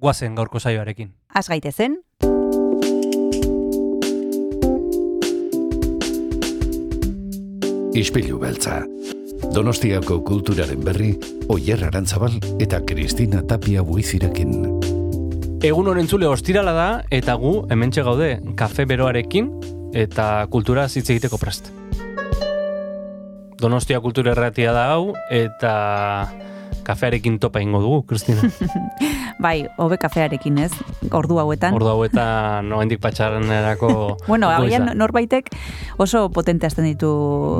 guazen gaurko saioarekin. Az gaitezen, Ispilu beltza. Donostiako kulturaren berri, Oyer Arantzabal eta Kristina Tapia buizirekin. Egun honen zule ostirala da, eta gu hementxe gaude kafe beroarekin eta kultura hitz egiteko prest. Donostia kultura erratia da hau, eta kafearekin topa ingo dugu, Kristina. bai, hobe kafearekin ez, ordu hauetan. Ordu hauetan noendik patxarrenerako bueno, agian norbaitek oso potente hasten ditu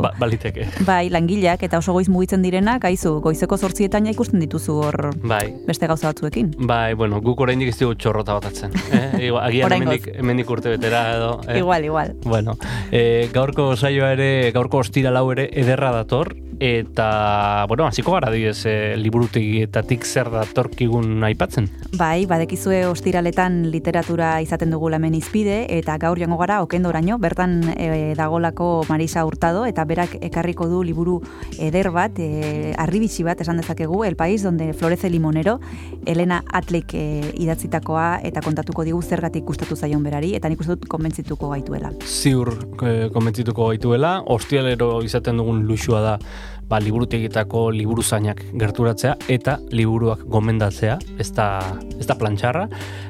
Ba, baliteke. bai, langileak eta oso goiz mugitzen direnak, aizu, goizeko zortzietan ja ikusten dituzu hor Bai, beste gauza batzuekin. bai, bueno, guk oraindik ez dugu txorrota batatzen. Eh? Igual, Agian hemendik, hemendik urte betera edo. Eh? Igual, igual. Bueno, e, gaurko saioa ere, gaurko ostira lau ere ederra dator, eta, bueno, hasiko gara diez, e, liburutegietatik zer datorkigun aipatzen. Bai, badekizue ostiraletan literatura izaten dugu hemen izpide, eta gaur joango gara okendoraino, bertan e, dagolako Marisa Hurtado, eta berak ekarriko du liburu eder bat, e, arribitsi bat esan dezakegu, El País donde florece limonero, Elena Atlik e, idatzitakoa, eta kontatuko digu zergatik gustatu zaion berari, eta nik uste dut konbentzituko gaituela. Ziur e, konbentzituko gaituela, ostialero izaten dugun luxua da ba, liburutegietako liburuzainak gerturatzea eta liburuak gomendatzea, ez da, ez da plantxarra.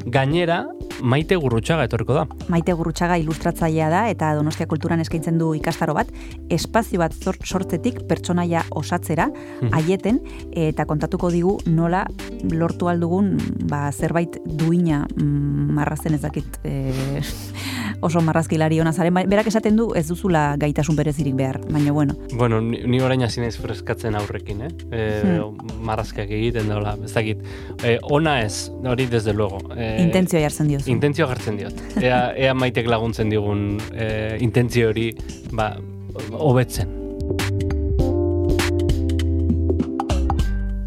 Gainera, maite gurrutxaga etorriko da. Maite Gurrutxaga ilustratzailea da eta Donostia Kulturan eskaintzen du ikastaro bat, espazio bat sortzetik pertsonaia osatzera, Mhm. aieten, eta kontatuko digu nola lortu aldugun ba, zerbait duina mm, marrazen ez dakit e, oso marrazkilari ona zaren, Ba- berak esaten du ez duzula gaitasun berezirik behar, baina bueno, Bueno, ni, ni orain hasi naiz freskatzen aurrekin, eh? E, Hmm. Marrazkeak egiten daula, ez dakit. E, ona ez, hori desde luego. E, intentzioa jartzen diozu. Intentzio jartzen diot. Ea, ea maitek laguntzen digun e, intentzio hori, ba, hobetzen.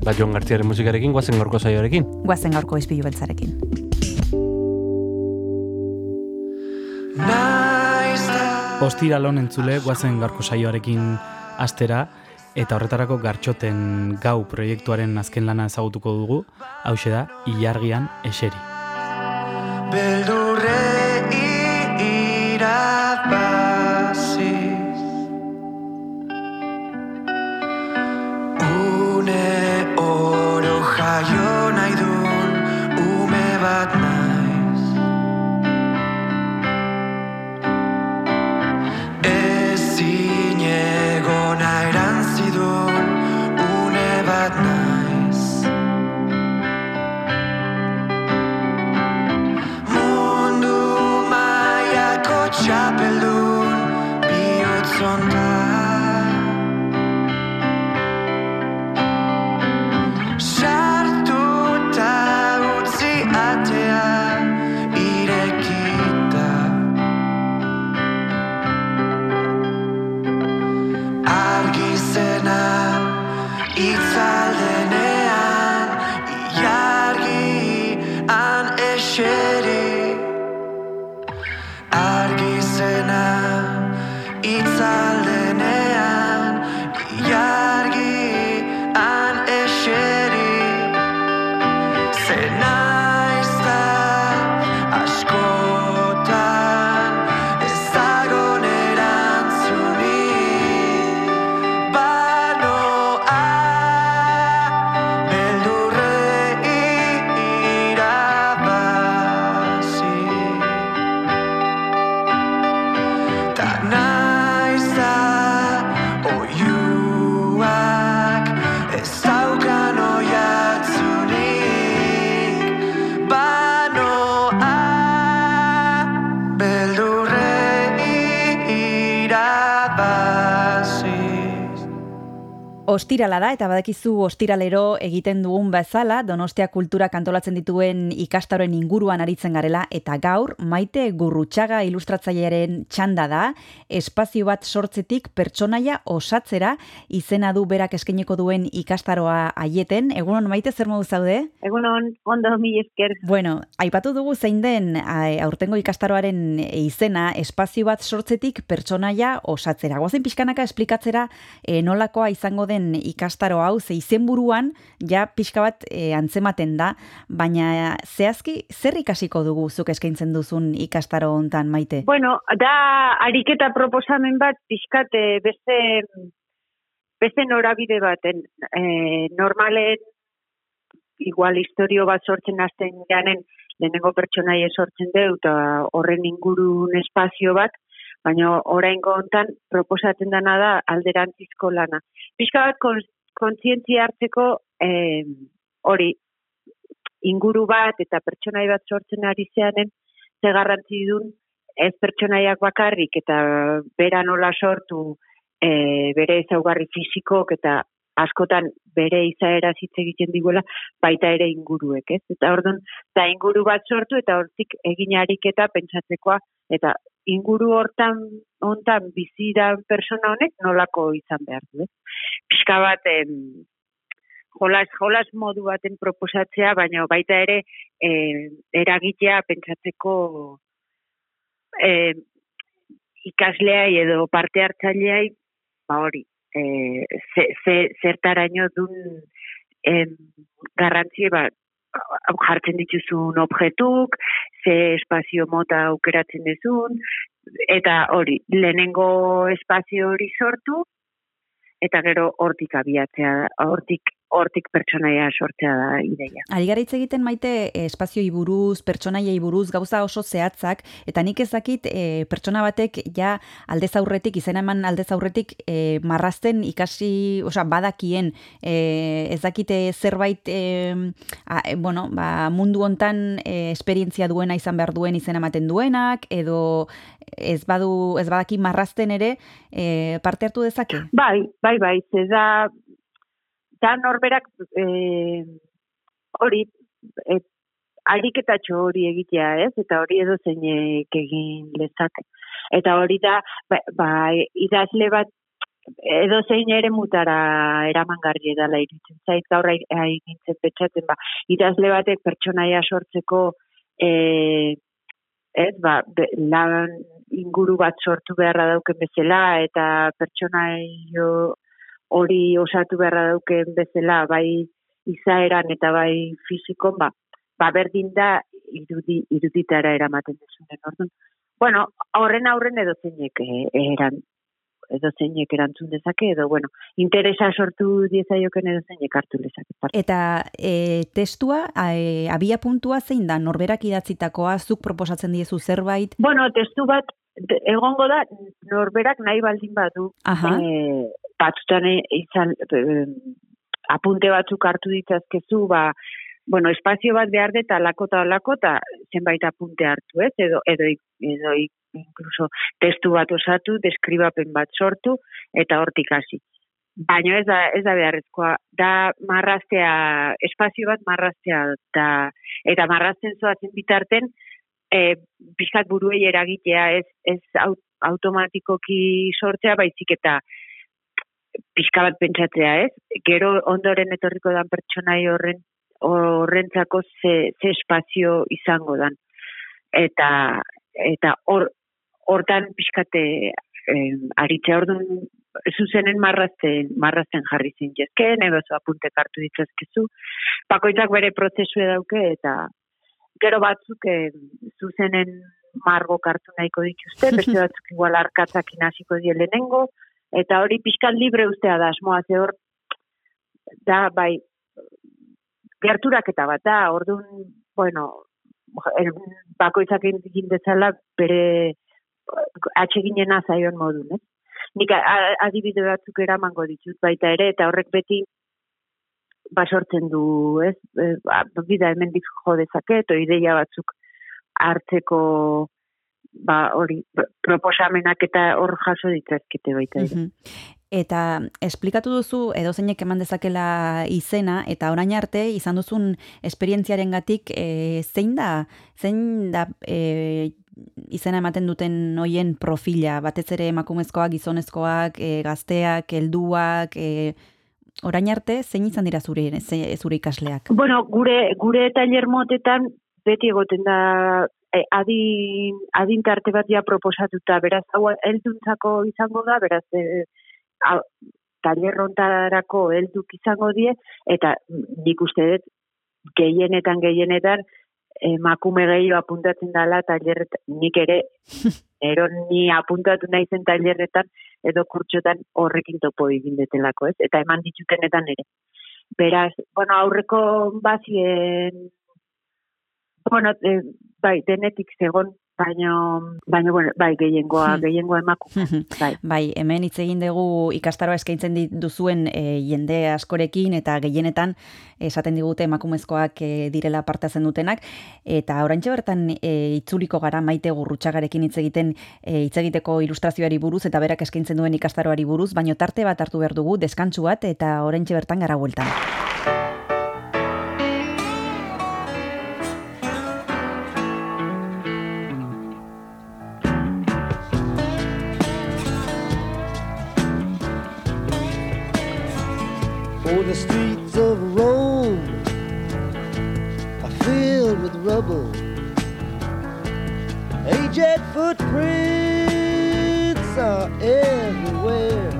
Ba, Jon Gartziaren musikarekin, guazen gorko saioarekin. Guazen gaurko izpilu beltzarekin. Ostiralon entzule guazen gaurko saioarekin astera eta horretarako gartxoten gau proiektuaren azken lana ezagutuko dugu, hause da, ilargian eseri. Beldurre irabaziz Une Ostirala da, eta badakizu ostiralero egiten dugun bezala, Donostia kultura kantolatzen dituen ikastaroen inguruan aritzen garela, eta gaur, maite gurrutxaga ilustratzailearen txanda da, espazio bat sortzetik pertsonaia osatzera, izena du berak eskeneko duen ikastaroa aieten. Egunon, maite zer modu zaude? Egunon, ondo mi esker. Bueno, aipatu dugu zein den aurtengo ikastaroaren izena, espazio bat sortzetik pertsonaia osatzera. Goazen pixkanaka esplikatzera e, nolakoa izango den ikastaro hau, ze izenburuan ja pixka bat e, antzematen da, baina zehazki zer ikasiko dugu zuk eskaintzen duzun ikastaro hontan maite? Bueno, da ariketa proposamen bat pixkat beste beste norabide baten. Eh, normalen igual historio bat sortzen hasten janen lehenengo pertsonaia sortzen du eta horren ingurun espazio bat, baina oraingo hontan proposatzen dana da alderantzizko lana. Pixka bat kon, kontzientzia hartzeko eh, hori inguru bat eta pertsonai bat sortzen ari zeanen ze garrantzi dun ez pertsonaiak bakarrik eta bera nola sortu e, bere ezaugarri fisikok eta askotan bere izaera hitz egiten diguela baita ere inguruek, ez? Eta orduan da inguru bat sortu eta hortik egin ariketa pentsatzekoa eta inguru hortan hontan bizi da persona honek nolako izan behar du, ez? Pixka bat em, jolas, jolas modu baten proposatzea, baina baita ere e, eragitea pentsatzeko e, ikasleai edo parte hartzaileai ba hori, e, ze, ze, zertaraino dun em, garrantzie bat jartzen dituzun objetuk, ze espazio mota aukeratzen duzun, eta hori, lehenengo espazio hori sortu, eta gero hortik abiatzea, hortik hortik pertsonaia sortzea da ideia. Ari gara hitz egiten maite eh, espazioi buruz, pertsonaiei buruz, gauza oso zehatzak, eta nik ez dakit eh, pertsona batek ja aldez aurretik, izena eman aldez aurretik eh, marrazten ikasi, osea, badakien, eh, ez dakite zerbait, eh, a, bueno, ba, mundu hontan eh, esperientzia duena izan behar duen izena ematen duenak, edo ez badu, ez badaki marrazten ere, eh, parte hartu dezake? Bai, bai, bai, ze da, da norberak eh, hori, e, ariketatxo hori egitea, ez? Eta hori edo zeinek egin lezake. Eta hori da, ba, ba idazle bat edo zein ere mutara eramangarri edala iruditzen zait gaur nintzen petxatzen ba idazle batek pertsonaia sortzeko e, ez ba be, lan inguru bat sortu beharra dauken bezala eta pertsonaio hori osatu beharra dauken bezala bai izaeran eta bai fizikon ba ba berdin da irudi iruditara eramaten duzunen orduan bueno horren aurren edo zeinek eh, eran edo zeinek erantzun dezake, edo, bueno, interesa sortu diezaioken edo zeinek hartu lezake. parte. Eta e, testua, e, abia puntua zein da, norberak idatzitakoa, zuk proposatzen diezu zerbait? Bueno, testu bat, egongo da, norberak nahi baldin badu, Aha. e, batzutan e- izan, e, apunte batzuk hartu ditzazkezu, ba, bueno, espazio bat behar dut alako eta alako eta zenbait apunte hartu, ez? Edo, edo, edo incluso testu bat osatu, deskribapen bat sortu, eta hortik hasi. Baina ez da, ez da beharrezkoa, da marraztea, espazio bat marraztea, da, eta marrazten zoazen bitarten, e, pixkat buruei eragitea, ez, ez au, automatikoki sortzea, baizik eta pixka bat pentsatzea, ez? Gero ondoren etorriko dan pertsonai horren horrentzako ze, ze espazio izango dan. Eta eta hor hortan pixkate eh, aritza orduan zuzenen marrazten, marrazten jarri zintezken, edo zo apunte hartu ditzazkezu. Bakoitzak bere prozesua dauke eta gero batzuk eh, zuzenen margo kartu nahiko dituzte, beste batzuk igual arkatzak inaziko die lehenengo, eta hori pixkat libre ustea da, asmoa ze hor, da, bai, gerturaketa bat da, orduan, bueno, el- bakoitzak egin dezala bere atxeginena zaion modun, ez? Nik a- adibide batzuk eramango ditut baita ere, eta horrek beti basortzen du, ez? E, ba, bida hemendik jo dezake, eto ideia batzuk hartzeko ba hori pr- proposamenak eta hor jaso ditzazkete baita ere. Mhm. eta esplikatu duzu edo zeinek eman dezakela izena, eta orain arte izan duzun esperientziaren gatik, zein da, zein da e, izena ematen duten hoien profila, batez ere emakumezkoak, gizonezkoak, e, gazteak, helduak, e, orain arte, zein izan dira zure, zure ikasleak? Bueno, gure gure tailer motetan beti egoten da e, adin, adin tarte bat ja proposatuta, beraz, hau helduntzako izango da, beraz, e, hau, tailer hontarako helduk izango die, eta nik uste dut gehienetan gehienetan emakume gehiago apuntatzen dela tailerretan, nik ere ero ni apuntatu naizen tailerretan edo kurtxotan horrekin topo egin detelako, ez? Eta eman ditutenetan ere. Beraz, bueno, aurreko bazien bueno, e, bai, denetik zegon, baina, baina, bueno, bai, gehiengoa, Hmm. gehiengoa emakume, bai. Bai, hemen hitz egin dugu ikastaroa eskaintzen duzuen e, jende askorekin eta gehienetan esaten digute emakumezkoak e, direla parte dutenak eta oraintxe bertan e, itzuliko gara maite gurrutxagarekin hitz egiten e, hitz egiteko ilustrazioari buruz eta berak eskaintzen duen ikastaroari buruz, baino tarte bat hartu behar dugu deskantsu bat eta oraintxe bertan gara bueltan. Oh, the streets of Rome are filled with rubble. Aged footprints are everywhere.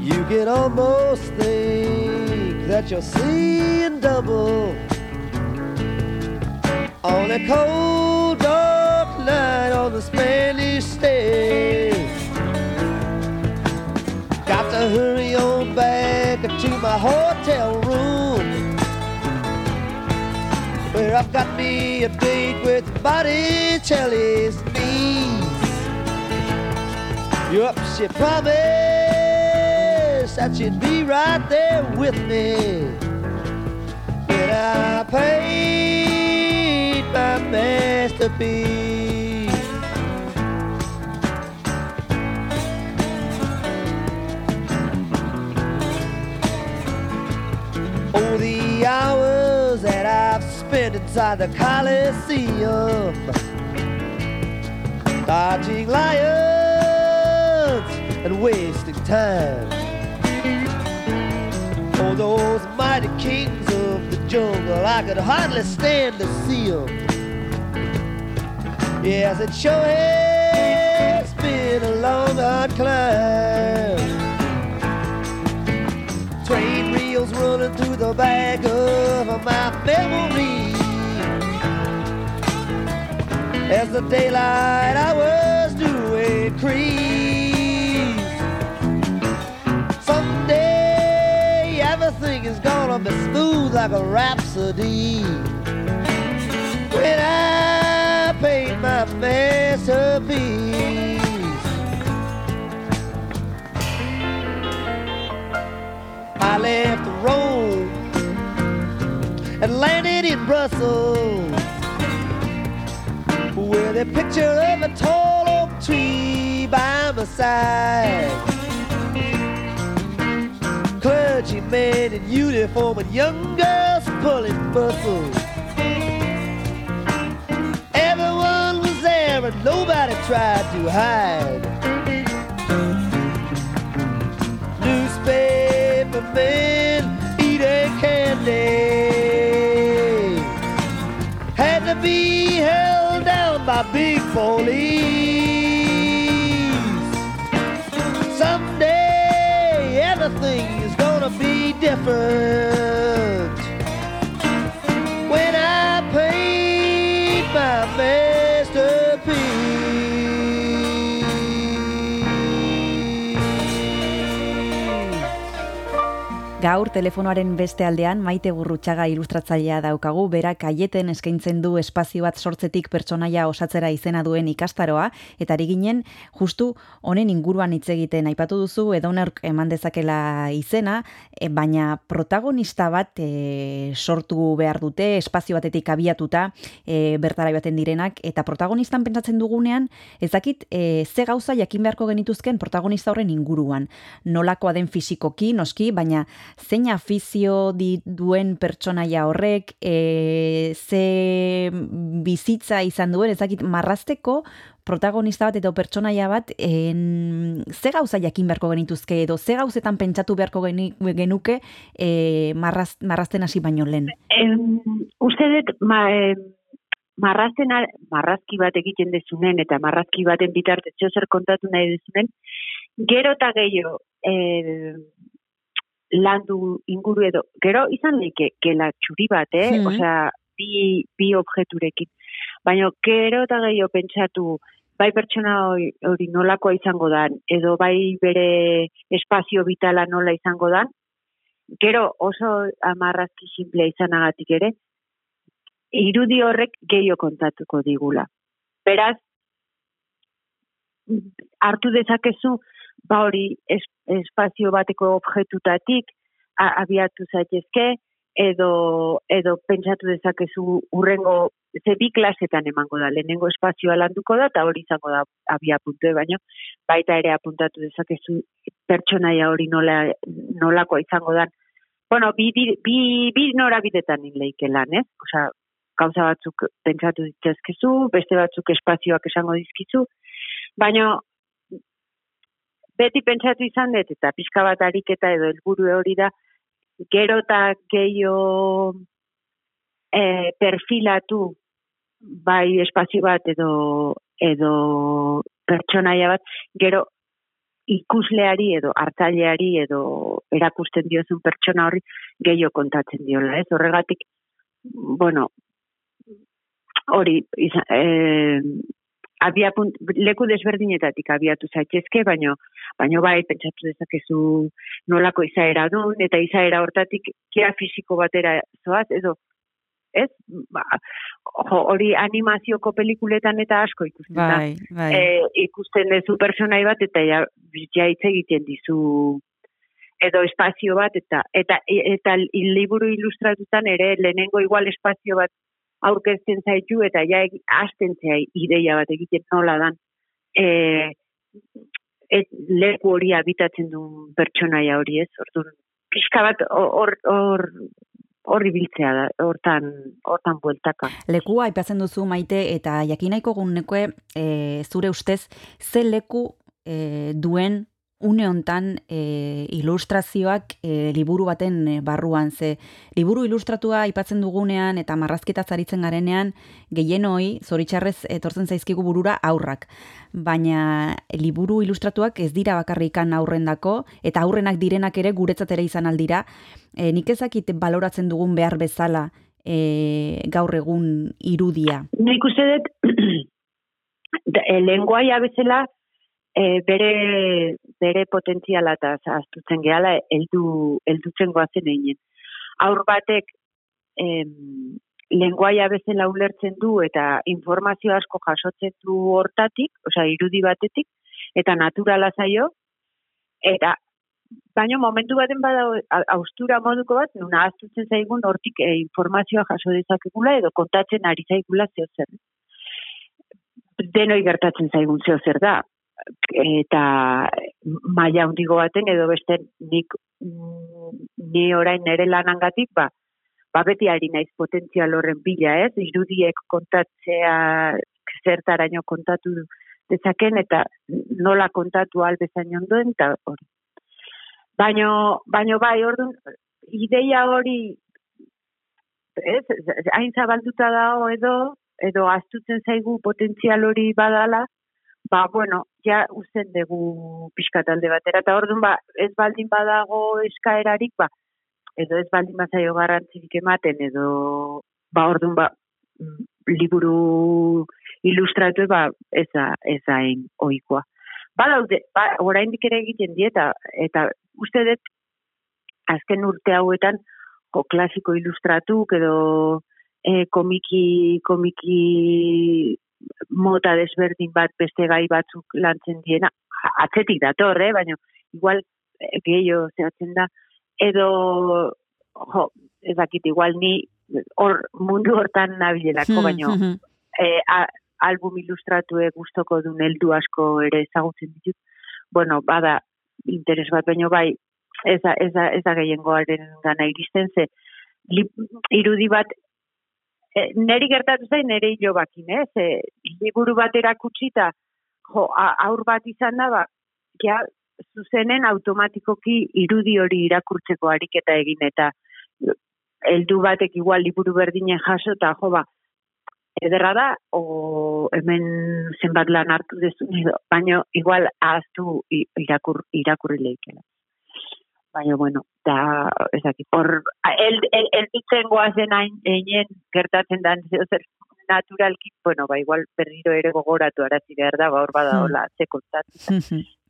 You can almost think that you're seeing double on a cold, dark night on the Spanish stage. Hurry on back to my hotel room. Where I've got me a date with Botticelli's niece. Yup, she promised that she'd be right there with me. When I paint my masterpiece the hours that I've spent inside the Coliseum, dodging lions and wasting time. Oh, those mighty kings of the jungle, I could hardly stand to see them. Yes, it sure has been a long, hard climb. Train reels running through the back of my memory. As the daylight hours do increase. Someday everything is gonna be smooth like a rhapsody. When I paint my masterpiece. And landed in Brussels with a picture of a tall oak tree by my side. Clergymen in uniform and young girls pulling muscles. Everyone was there and nobody tried to hide. Newspaper men eating candy be held down by big police. Someday everything is gonna be different when I paint my masterpiece. Gaur telefonoaren beste aldean maite gurrutxaga ilustratzailea daukagu, berak aieten eskaintzen du espazio bat sortzetik pertsonaia osatzera izena duen ikastaroa, eta ari ginen justu honen inguruan hitz egiten aipatu duzu edonork eman dezakela izena, e, baina protagonista bat e, sortu behar dute, espazio batetik abiatuta e, bertara baten direnak, eta protagonistan pentsatzen dugunean, ezakit e, ze gauza jakin beharko genituzken protagonista horren inguruan. Nolakoa den fisikoki, noski, baina zein afizio di duen pertsonaia horrek, e, ze bizitza izan duen, ezakit marrasteko protagonista bat edo pertsonaia bat en, ze gauza jakin beharko genituzke edo ze gauzetan pentsatu beharko genuke e, marraz, marrazten hasi baino lehen. Em, uste dut, ma, marrazten, marrazki bat egiten dezunen eta marrazki baten bitartez zer kontatu nahi dezunen, gero eta gehiago eh, landu inguru edo, gero izan leike gela txuri bat, eh? Mhm. Osea, bi, bi objekturekin. Baina gero eta gehiago pentsatu, bai pertsona hori, nolakoa izango dan, edo bai bere espazio vitala nola izango dan, gero oso amarrazki simplea izanagatik ere, irudi horrek gehiago kontatuko digula. Beraz, hartu dezakezu, ba hori es, espazio bateko objetutatik a- abiatu zaitezke, edo, edo pentsatu dezakezu urrengo ze bi klasetan emango da, lehenengo espazioa landuko da, eta hori izango da abia puntue, baino, baita ere apuntatu dezakezu pertsonaia hori nola, nolakoa izango da. Bueno, bi, bi, bi, bi norabidetan inleike lan, ez? Osea, gauza batzuk pentsatu ditzazkezu, beste batzuk espazioak esango dizkizu, baina beti pentsatu izan dut, eta pixka bat ariketa edo helburu hori da, gero eta gehiago e, perfilatu bai espazio bat edo edo pertsonaia bat, gero ikusleari edo hartzaileari edo erakusten diozun pertsona horri gehiago kontatzen diola, ez? Horregatik, bueno, hori, izan, e, abia punt, leku desberdinetatik abiatu zaitezke, baino, baino bai, pentsatu dezakezu nolako izaera duen, eta izaera hortatik kia fisiko batera zoaz, edo, ez? Ba, jo, hori animazioko pelikuletan eta asko ikusten da. Bai, bai. E, ikusten duzu personai bat, eta ja, ja hitz egiten dizu edo espazio bat, eta eta, eta liburu ilustratutan ere lehenengo igual espazio bat aurkezten zaitu, eta ja hasten zai ideia bat egiten nola dan. E, et, leku hori habitatzen duen pertsonaia hori ez, orduan, pixka bat hor hor hor ibiltzea da, hortan, hortan bueltaka. Lekua aipatzen duzu maite eta jakinaiko gunekoe e, zure ustez ze leku e, duen une hontan e, ilustrazioak e, liburu baten e, barruan. Ze liburu ilustratua aipatzen dugunean eta marrazketa zaritzen garenean gehienoi zoritxarrez etortzen zaizkigu burura aurrak baina liburu ilustratuak ez dira bakarrikan aurrendako eta aurrenak direnak ere guretzat ere izan aldira e, nik ezakit baloratzen dugun behar bezala e, gaur egun irudia. Nik uste dut, lenguaia bezala e, bere, bere potentziala eta zahaztutzen gehala heldu, heldutzen goazen egin. Aur batek em, lenguaia bezala ulertzen du eta informazio asko jasotzen du hortatik, osea irudi batetik, eta naturala zaio, eta baina momentu baten bada austura moduko bat, nuna ahaztutzen zaigun hortik e, informazioa jaso dezakegula edo kontatzen ari zaigula zeo zer. Denoi gertatzen zaigun zeo zer da. Eta maila hundigo baten edo beste nik mm, ni orain nere lanangatik ba, ba beti ari naiz potentzial horren bila, ez? Irudiek kontatzea zertaraino kontatu dezaken eta nola kontatu albezain ondoen eta hori. Baino, baino bai, orduan, ideia hori ez, hain zabalduta dago edo, edo astutzen zaigu potentzial hori badala, ba, bueno, ja usten dugu pixka talde batera, eta orduan, ba, ez baldin badago eskaerarik, ba, edo ez baldin bazaio garrantzirik ematen, edo, ba, orduan, ba, mm, liburu ilustratu, ba, ez da, ez da hain ohikoa. Badaude, ba, oraindik ere egiten dieta, eta uste dut azken urte hauetan, jo, klasiko ilustratuk edo e, komiki, komiki mota desberdin bat beste gai batzuk lantzen diena, atzetik dator, eh? baina igual eh, gehiago zehatzen da, edo, jo, ez dakit, igual ni hor mundu hortan nabilelako, baina Mhm. e, a, album ilustratue gustoko duen heldu asko ere ezagutzen ditut. Bueno, bada interes bat baino bai ez da, ez da, ez da gehiengoaren gana iristen ze li, irudi bat e, neri gertatu zain nere hilo bakin, ez? E, liburu bat erakutsita jo, aur bat izan da, ba, ja, zuzenen automatikoki irudi hori irakurtzeko ariketa egin eta heldu batek igual liburu berdinen jaso eta jo ba, ederra da, o hemen zenbat lan hartu dezu, edo, igual ahaztu irakur, irakurri lehikela. Baina, bueno, da, ez dakit, hor, el, el, el goazen hain, gertatzen dan, zer naturalki, bueno, ba, igual berriro ere gogoratu arazi behar da, ba, hor bada, hola, ze kontatu,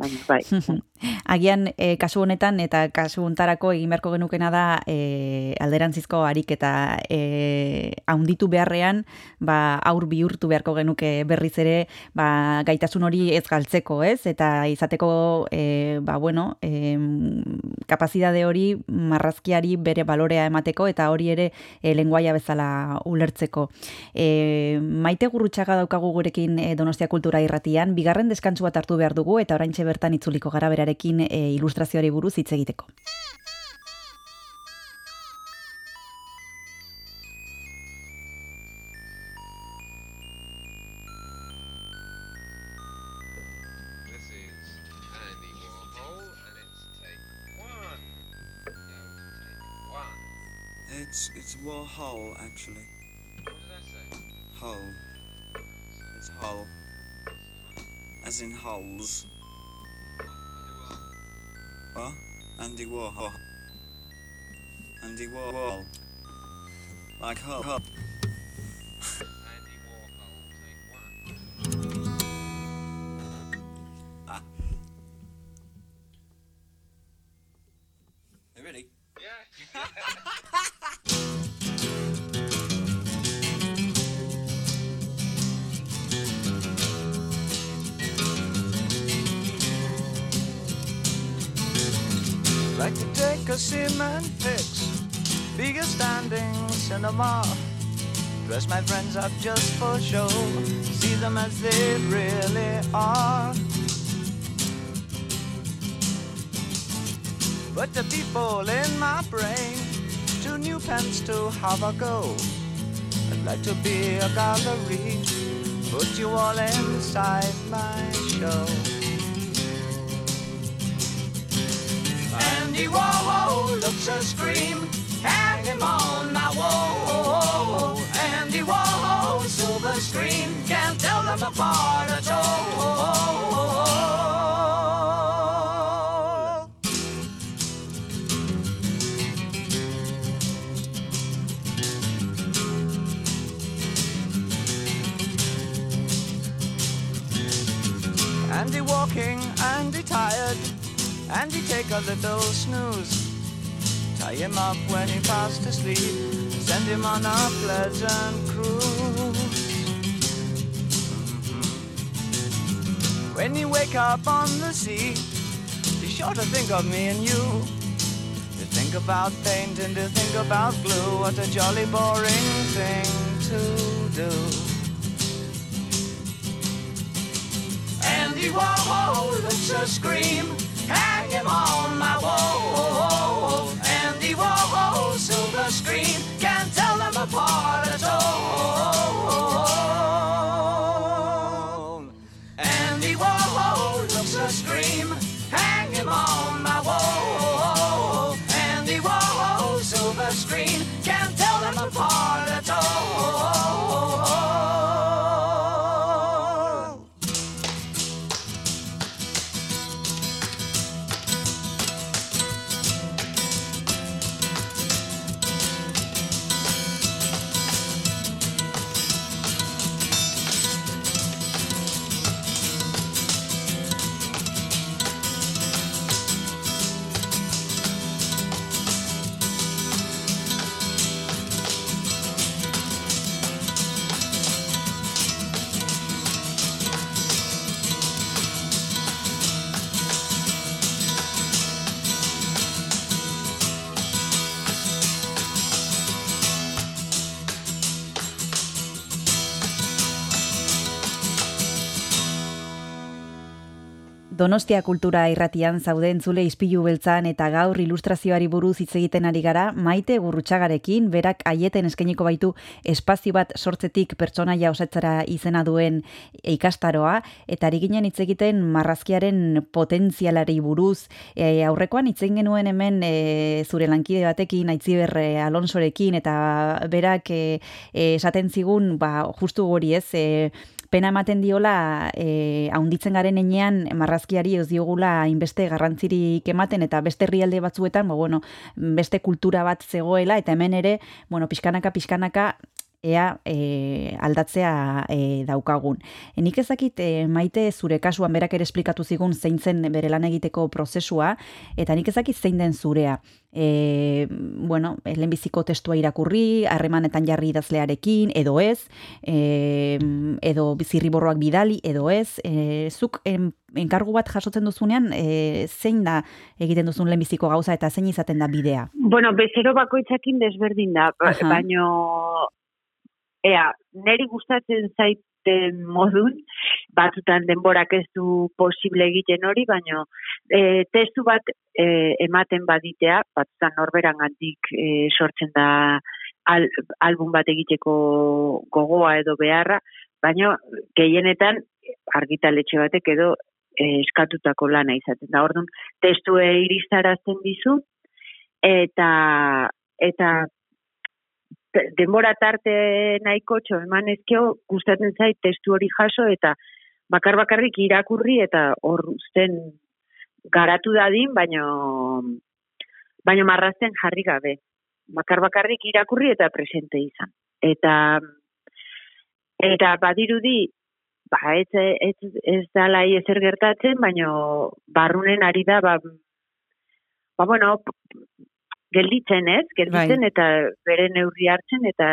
baina, bai. Agian, e, kasu honetan, eta kasu hontarako egin beharko genukena da e, alderantzizko ariketa e, haunditu beharrean, ba, aur bihurtu beharko genuke berriz ere, ba, gaitasun hori ez galtzeko, ez? Eta izateko, e, ba, bueno, e, kapazidade hori marrazkiari bere balorea emateko, eta hori ere e, lenguaia bezala ulertzeko. E, maite gurrutxaga daukagu gurekin e, Donostia Kultura irratian, bigarren deskantsu bat hartu behar dugu, eta oraintxe bertan itzuliko gara berarekin e, ilustrazioari buruz hitz egiteko. It's it's Warhol actually. What did I say? Hull. It's Hull. As in hulls. What? Andy Warhol. Andy Warhol. Like hop hop. ah. Hey, really? Yeah. Like to take a cement fix, be a standing cinema. Dress my friends up just for show, see them as they really are. But the people in my brain, two new pens to have a go. I'd like to be a gallery, put you all inside my show. Andy Warhol looks a scream, hang him on my wall. Andy Warhol, silver screen, can't tell them apart at all. Andy take a little snooze. Tie him up when he fast asleep, send him on a pleasant cruise. When you wake up on the sea, be sure to think of me and you. To think about paint and to think about glue, what a jolly boring thing to do. Andy Warhol looks a scream, hang him on my wall. Donostia kultura irratian zaude entzule izpilu beltzan eta gaur ilustrazioari buruz hitz egiten ari gara maite gurrutxagarekin, berak aieten eskainiko baitu espazio bat sortzetik pertsonaia osatzara izena duen ikastaroa, eta ari ginen hitz egiten marrazkiaren potentzialari buruz, e, aurrekoan hitz egin genuen hemen e, zure lankide batekin, aitziber e, Alonsorekin, eta berak e, e, esaten zigun, ba, justu hori ez, e, pena ematen diola e, haunditzen garen enean marrazkiari ez diogula inbeste garrantzirik ematen eta beste herrialde batzuetan, ba, bueno, beste kultura bat zegoela eta hemen ere, bueno, pixkanaka, pixkanaka, ea e, aldatzea e, daukagun. E, nik ezakit e, maite zure kasuan berak ere esplikatu zigun zein zen bere lan egiteko prozesua, eta nik ezakit zein den zurea. E, bueno, lehenbiziko testua irakurri, harremanetan jarri idazlearekin, edo ez, e, edo zirriborroak bidali, edo ez, e, zuk en, enkargu bat jasotzen duzunean, e, zein da egiten duzun lehenbiziko gauza eta zein izaten da bidea? Bueno, bezero bakoitzakin desberdin da, ba- baino ea, neri gustatzen zaiten modun, batzutan denborak ez du posible egiten hori, baino e, testu bat e, ematen baditea, batzutan norberan gandik e, sortzen da al, album bat egiteko gogoa edo beharra, baino gehienetan argitaletxe batek edo e, eskatutako lana izaten da. Orduan, testue iristarazten dizu, eta eta denbora tarte nahiko txo eman ezkeo gustatzen zait testu hori jaso eta bakar bakarrik irakurri eta hor uzten garatu dadin, baino baino marrazten jarri gabe. Bakar bakarrik irakurri eta presente izan. Eta eta badirudi ba ez ez ez dala ezer gertatzen, baino barrunen ari da ba ba bueno, gelditzen, ez? Gelditzen eta bere neurri hartzen eta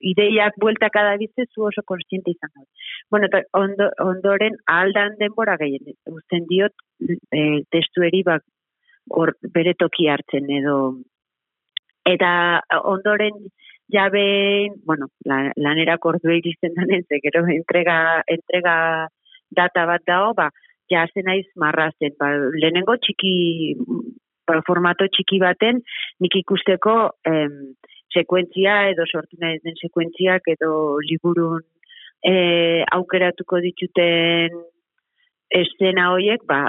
ideiak bueltaka dabiltze zu oso konstiente izan da. Bueno, eta ondo, ondoren aldan denbora gehien uzten diot e, testueri bak hor bere toki hartzen edo eta ondoren jabe, bueno, la, lanerako ordua iristen danen, gero entrega, entrega data bat dago, ba, jazen naiz marrazten, ba, lehenengo txiki, formato txiki baten, nik ikusteko em, sekuentzia edo sortu nahi den sekuentziak edo liburun e, aukeratuko dituten eszena hoiek, ba,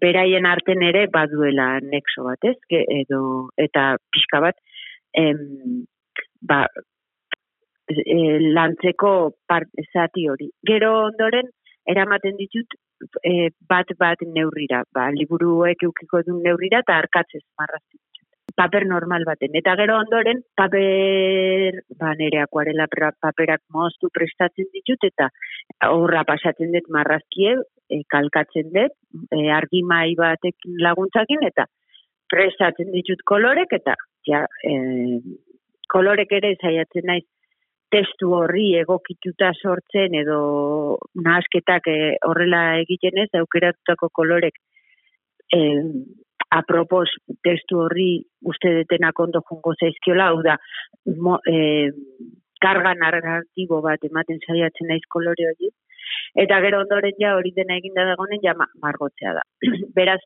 beraien arten ere baduela nexo bat, ez? Edo eta pixka bat em, ba, e, lantzeko part, zati hori. Gero ondoren eramaten ditut e, bat bat neurrira, ba, liburuek eukiko duen neurrira eta arkatzez marrazten ditut. Paper normal baten. Eta gero ondoren paper, ba, nire akuarela paperak moztu prestatzen ditut eta horra pasatzen dut marrazkie, e, kalkatzen dut, e, argi mai batekin laguntzakin eta prestatzen ditut kolorek eta ja, e, kolorek ere saiatzen naiz testu horri egokituta sortzen edo nahasketak e, horrela egiten ez, aukeratutako kolorek e, apropos testu horri uste detenak ondo jungo zaizkiola, hau da, mo, e, karga narratibo bat ematen saiatzen naiz kolore hori, eta gero ondoren ja hori dena eginda dagonen ja ma- margotzea da. Beraz,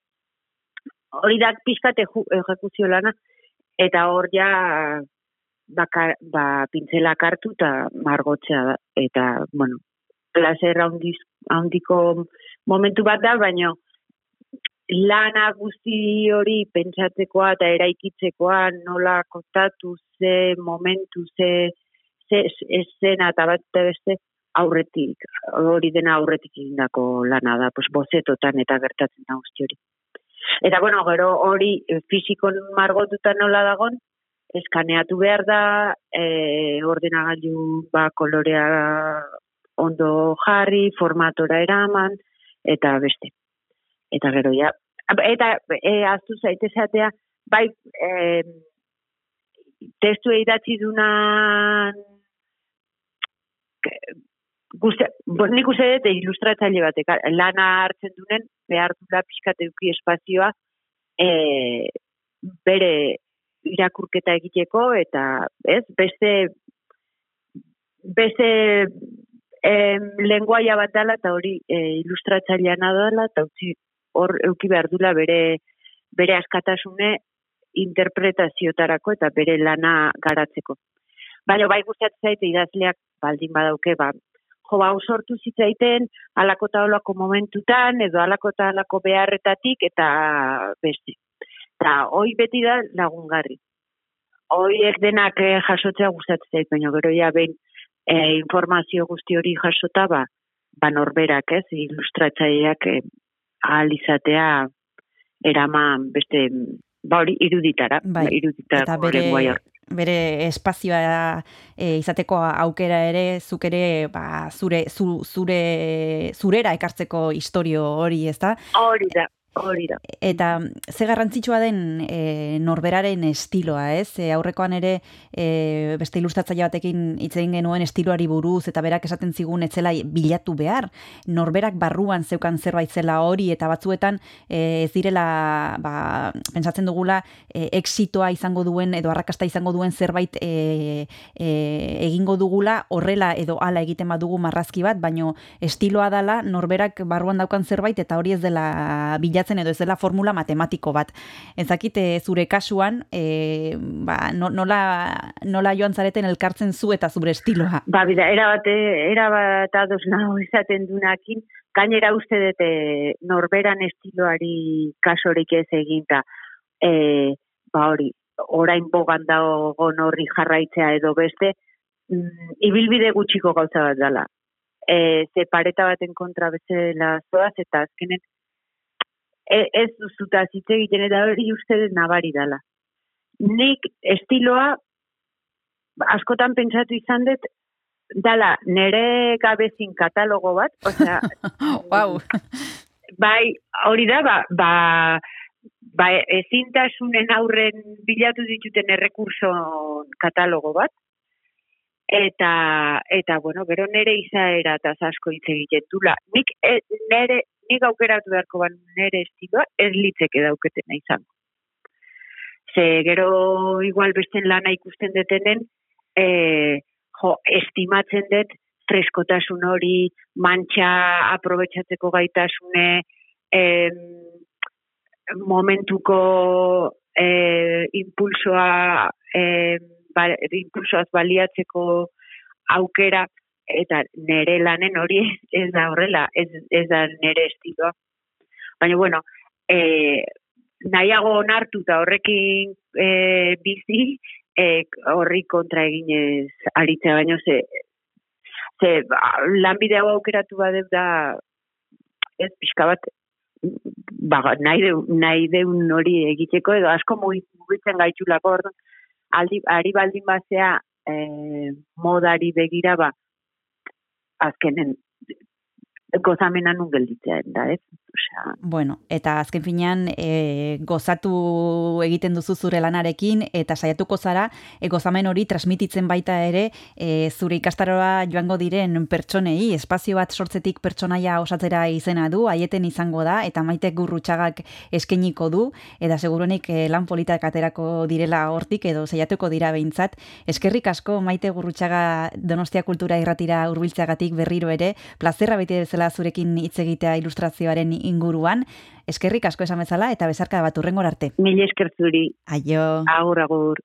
hori da pixkat ejekuzio lana, eta hor ja baka, ba, pintzelak hartu eta margotzea. Eta, bueno, handiz, handiko momentu bat da, baino lana guzti hori pentsatzekoa eta eraikitzekoa nola kontatu ze momentu ze ze escena eta bat beste aurretik, hori dena aurretik egindako lana da, pues bozetotan eta gertatzen da guzti hori. Eta bueno, gero hori fisikon margotuta nola dagon, eskaneatu behar da, e, ordenagailu ba, kolorea ondo jarri, formatora eraman, eta beste. Eta gero ja, eta e, aztu zaitezatea, bai, e, testu idatzi dunan Guste, bo, nik uste dut ilustratzaile batek lana hartzen dunen behar dula pixkat eduki espazioa e, bere irakurketa egiteko eta ez beste beste em, lenguaia bat dela eta hori e, ilustratzaileana dela eta utzi hor euki behar dula bere bere askatasune interpretaziotarako eta bere lana garatzeko. Baina bai gustatzen zait idazleak baldin badauke ba jo ba sortu zitzaiten alako eta olako momentutan edo alako alako beharretatik eta beste. Eta hoi beti da lagungarri. Hoiek denak eh, jasotzea gustatzen zait, baina gero ja behin eh, informazio guzti hori jasota ba, ba norberak, ez, ilustratzaileak eh, ahal izatea eraman beste ba hori iruditara, Bai, ba, iruditara eta bere, bere espazioa e, izateko aukera ere zuk ere ba, zure zu, zure zurera ekartzeko istorio hori, ezta? Hori da, hori da. Eta ze garrantzitsua den e, norberaren estiloa, ez? E, aurrekoan ere e, beste ilustratzaile batekin hitz egin genuen estiloari buruz eta berak esaten zigun etzela bilatu behar. Norberak barruan zeukan zerbait zela hori eta batzuetan e, ez direla ba, pentsatzen dugula e, exitoa izango duen edo arrakasta izango duen zerbait e, e, egingo dugula horrela edo hala egiten badugu marrazki bat, baino estiloa dala norberak barruan daukan zerbait eta hori ez dela bilatzen edo ez dela formula matematiko bat. Ezakite zure kasuan, e, ba, no- nola, nola joan zareten elkartzen zu eta zure estiloa. Ba, bida, era bat, era bat ados nago esaten dunakin, gainera uste dute norberan estiloari kasorik ez eginta, e, ba hori, orain bogan dagoen horri jarraitzea edo beste, mm, ibilbide gutxiko gauza bat dela. E, ze pareta baten kontra bezala zoaz, eta azkenen e, ez duzuta hitz egiten eta hori uste dut nabari dela. Nik estiloa askotan pentsatu izan dut dala nere gabezin katalogo bat, osea, Wow. bai, hori da, ba, ba, ba ezintasunen aurren bilatu dituten errekurso katalogo bat, eta, eta bueno, gero nere izaera eta asko hitz egiten dula. Nik, e, nere, nik aukeratu beharko ban nere estiloa, ez litzeke dauketena izango. Ze gero igual besten lana ikusten detenen, e, jo, estimatzen dut freskotasun hori, mantxa aprobetsatzeko gaitasune, em, momentuko eh, impulsoa, eh, ba, impulsoaz baliatzeko aukera, eta nere lanen hori ez da horrela, ez, ez da nere estiloa. Baina, bueno, eh, nahiago onartu eta horrekin eh, bizi, eh, horri kontra eginez aritzea, baina ze, ze ba, lanbide hau aukeratu badeu da ez pixka bat ba, nahi, deu, nahi deun hori egiteko edo asko mugi- mugitzen gaitxulako orduan aldi, ari baldin bazea eh, modari begira ba azkenen gozamena nun gelditzea da, ez? Osea, Bueno, eta azken finean e, gozatu egiten duzu zure lanarekin eta saiatuko zara e, gozamen hori transmititzen baita ere e, zure ikastaroa joango diren pertsonei espazio bat sortzetik pertsonaia osatzera izena du, haieten izango da eta maite gurrutxagak eskeniko du eta seguruenik e, lan politak aterako direla hortik edo saiatuko dira behintzat. Eskerrik asko maite gurrutxaga Donostia Kultura irratira hurbiltzeagatik berriro ere, plazerra beti bezala zurekin hitz egitea ilustrazioaren inguruan. Eskerrik asko esan bezala eta bezarka bat urrengor arte. mil esker zuri, Aio. agur, agur.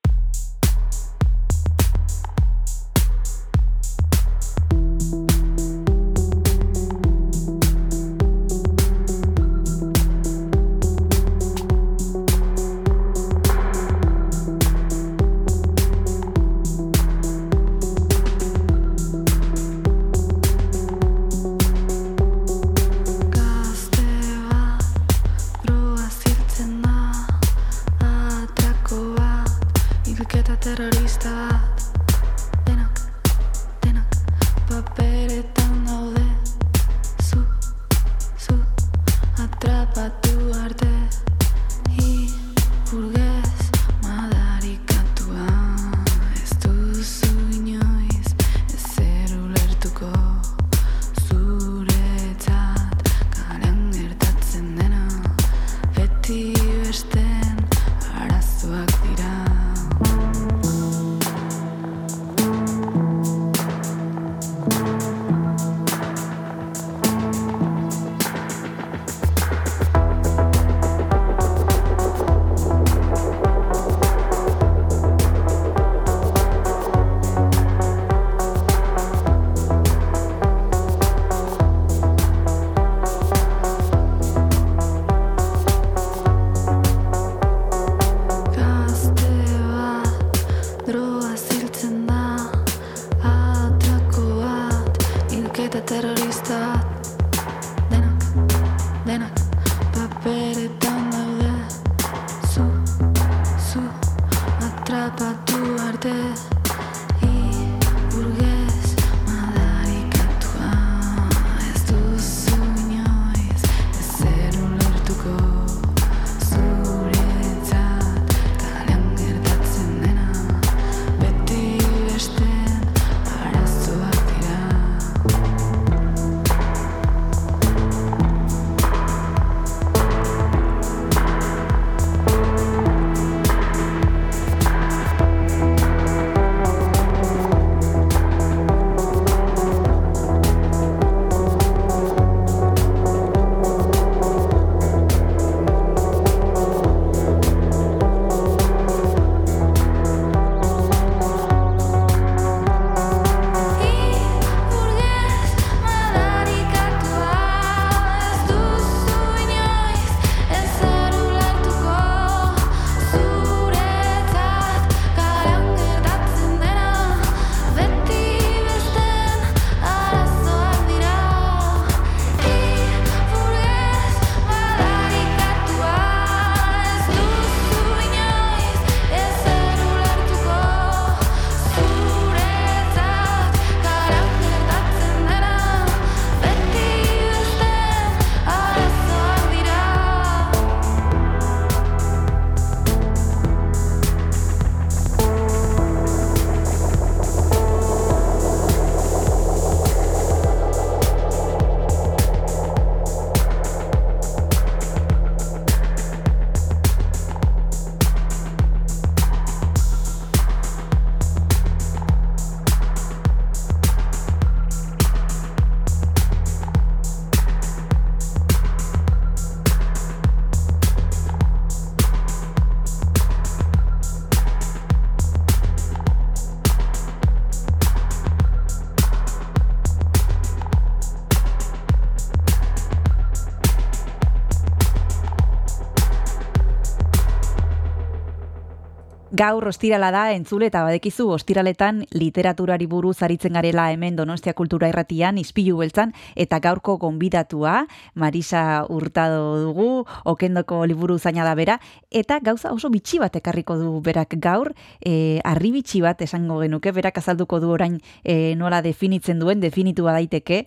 Gaur ostirala da entzule eta badekizu ostiraletan literaturari buruz aritzen garela hemen Donostia Kultura Irratian Ispilu beltzan eta gaurko gonbidatua Marisa Hurtado dugu Okendoko liburu zaina da bera eta gauza oso bitxi bat ekarriko du berak gaur eh harri bitxi bat esango genuke berak azalduko du orain eh, nola definitzen duen definitua daiteke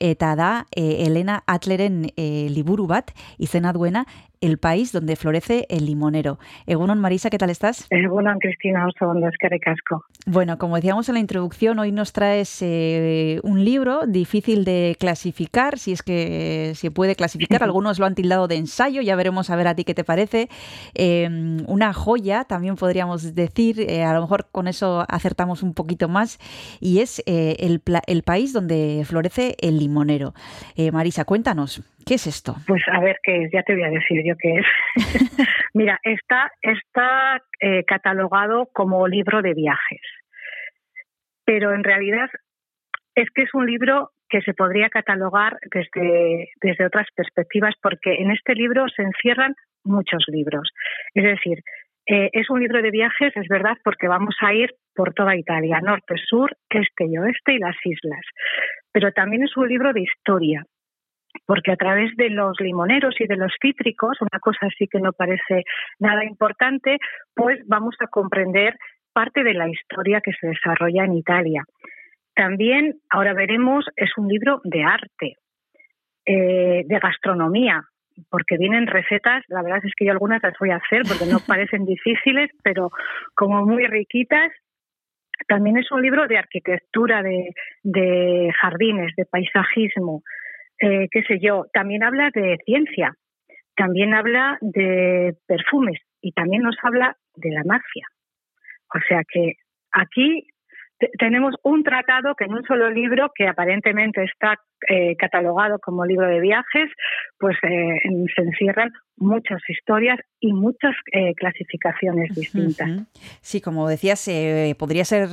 eta da eh, Elena Atleren eh, liburu bat izena duena El país donde florece el limonero. Egunon Marisa, ¿qué tal estás? Egunon, Cristina, oso ondo, eskerrik asko. Bueno, como decíamos en la introducción, hoy nos traes eh, un libro difícil de clasificar, si es que se puede clasificar. Algunos lo han tildado de ensayo, ya veremos a ver a ti qué te parece. Eh, una joya, también podríamos decir, eh, a lo mejor con eso acertamos un poquito más, y es eh, el, país donde florece el limonero. Marisa, cuéntanos, ¿qué es esto? Pues a ver qué es, ya te voy a decir yo qué es. Mira, está, está eh, catalogado como libro de viajes, pero en realidad es que es un libro que se podría catalogar desde, desde otras perspectivas, porque en este libro se encierran muchos libros. Es decir, eh, es un libro de viajes, es verdad, porque vamos a ir por toda Italia, norte, sur, este y oeste y las islas. Pero también es un libro de historia, porque a través de los limoneros y de los cítricos, una cosa así que no parece nada importante, pues vamos a comprender parte de la historia que se desarrolla en Italia. También, ahora veremos, es un libro de arte, eh, de gastronomía, porque vienen recetas, la verdad es que yo algunas las voy a hacer porque no parecen difíciles, pero como muy riquitas. También es un libro de arquitectura, de, de jardines, de paisajismo, eh, qué sé yo. También habla de ciencia, también habla de perfumes y también nos habla de la mafia. O sea que aquí tenemos un tratado que en un solo libro, que aparentemente está eh, catalogado como libro de viajes, pues eh, se encierran muchas historias y muchas eh, clasificaciones distintas. Sí, como decías, podría ser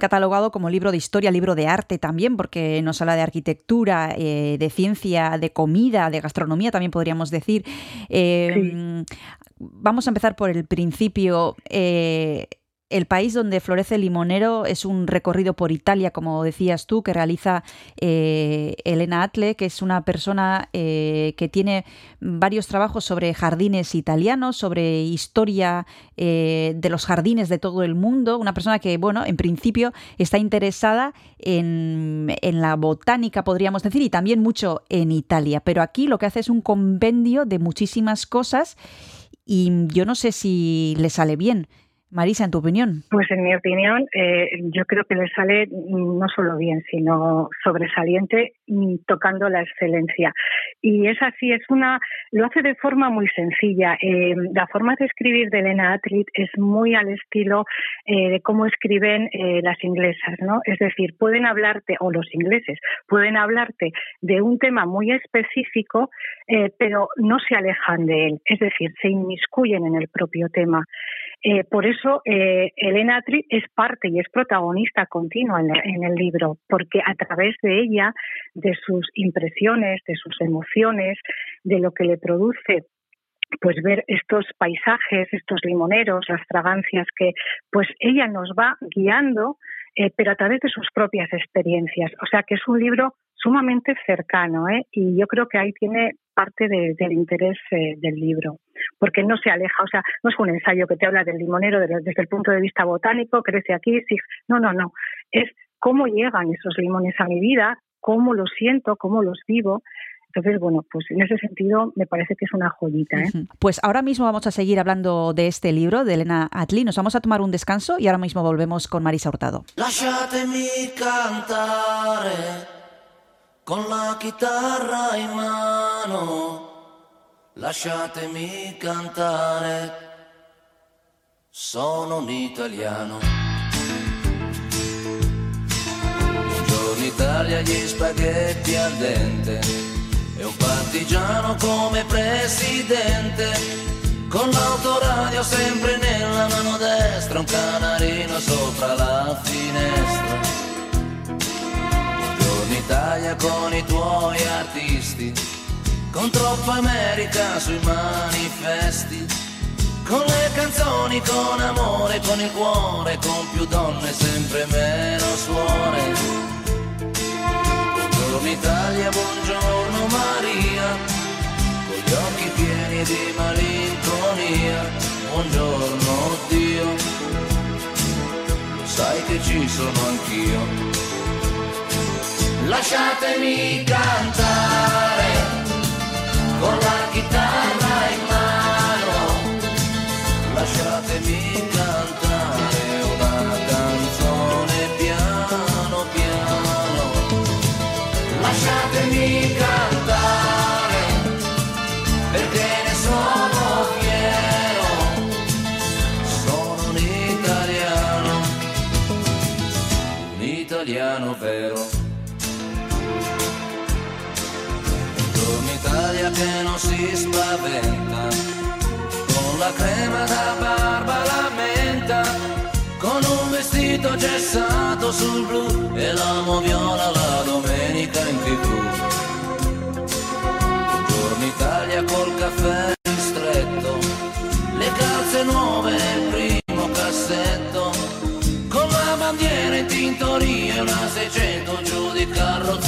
catalogado como libro de historia, libro de arte también, porque nos habla de arquitectura, de ciencia, de comida, de gastronomía, también podríamos decir. Eh, Vamos a empezar por el principio. El país donde florece el limonero es un recorrido por Italia, como decías tú, que realiza eh, Elena Atle, que es una persona eh, que tiene varios trabajos sobre jardines italianos, sobre historia eh, de los jardines de todo el mundo. Una persona que, bueno, en principio está interesada en, en la botánica, podríamos decir, y también mucho en Italia. Pero aquí lo que hace es un compendio de muchísimas cosas y yo no sé si le sale bien. Marisa, en tu opinión. Pues en mi opinión, eh, yo creo que le sale no solo bien, sino sobresaliente, tocando la excelencia. Y es así, es una, lo hace de forma muy sencilla. Eh, la forma de escribir de Elena Atlit es muy al estilo eh, de cómo escriben eh, las inglesas, ¿no? Es decir, pueden hablarte, o los ingleses, pueden hablarte de un tema muy específico, eh, pero no se alejan de él. Es decir, se inmiscuyen en el propio tema. Eh, por eso eh, Elena Atri es parte y es protagonista continua en, en, el libro, porque a través de ella, de sus impresiones, de sus emociones, de lo que le produce pues ver estos paisajes, estos limoneros, las fragancias que pues ella nos va guiando, eh, pero a través de sus propias experiencias. O sea que es un libro sumamente cercano ¿eh? y yo creo que ahí tiene parte de, del interés eh, del libro, porque no se aleja, o sea, no es un ensayo que te habla del limonero desde, desde el punto de vista botánico, crece aquí, sí, no, no, no, es cómo llegan esos limones a mi vida, cómo los siento, cómo los vivo. Entonces, bueno, pues en ese sentido me parece que es una joyita. ¿eh? Pues ahora mismo vamos a seguir hablando de este libro de Elena Atli. Nos vamos a tomar un descanso y ahora mismo volvemos con Marisa Hurtado. Con la chitarra in mano. Lasciatemi cantare, sono un italiano. Buongiorno Italia, gli spaghetti al dente e un partigiano come presidente. Con l'autoradio sempre nella mano destra, un canarino sopra la finestra. Italia con i tuoi artisti, con troppa America sui manifesti, con le canzoni, con amore, con il cuore, con più donne, sempre meno suore. Buongiorno Italia, buongiorno Maria, con gli occhi pieni di malinconia, buongiorno Dio, sai che ci sono anch'io. Lasciatemi cantare con la chitarra in mano, lasciatemi cantare una canzone piano piano, lasciatemi cantare Che non si spaventa, con la crema da barba la menta, con un vestito gessato sul blu e l'amo viola la domenica in tv. Buongiorno Italia col caffè ristretto, le calze nuove nel primo cassetto, con la bandiera in tintoria e una 600 giù di carrozzeria.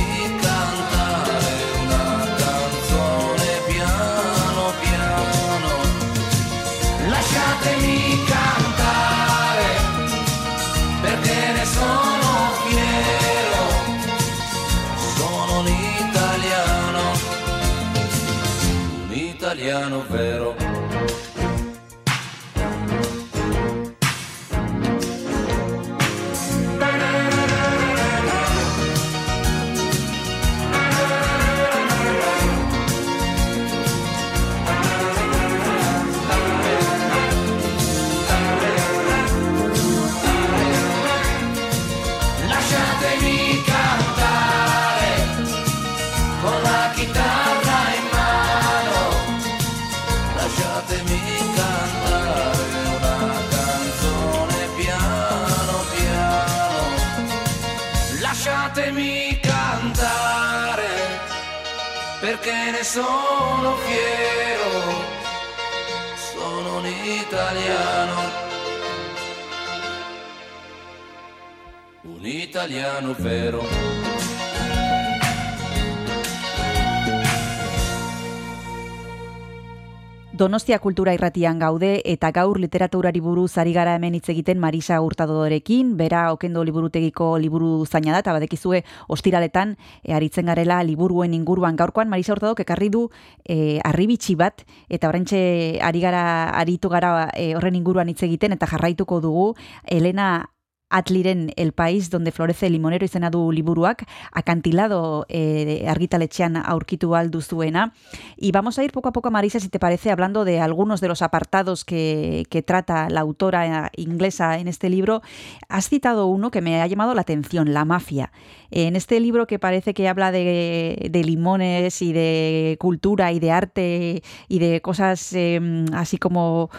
italiano vero. cantare perché ne sono fiero, sono un italiano. Un italiano vero. Donostia kultura irratian gaude eta gaur literaturari buruz ari gara hemen hitz egiten Marisa Hurtadorekin, bera okendo liburutegiko liburu zaina da, eta badekizue ostiraletan e, aritzen garela liburuen inguruan. Gaurkoan Marisa Hurtadok ekarri du e, arribitxi bat, eta oraintxe ari gara, aritu gara e, horren inguruan hitz egiten, eta jarraituko dugu Elena Atliren El País donde florece el limonero izena du liburuak, acantilado eh, argitaletxean aurkitu aldu zuena. Y vamos a ir poco a poco, Marisa, si te parece, hablando de algunos de los apartados que, trata la autora inglesa en este libro. Has citado uno que me ha llamado la atención, la mafia. En este libro que parece que habla de, limones y de cultura y de arte y de cosas eh, así como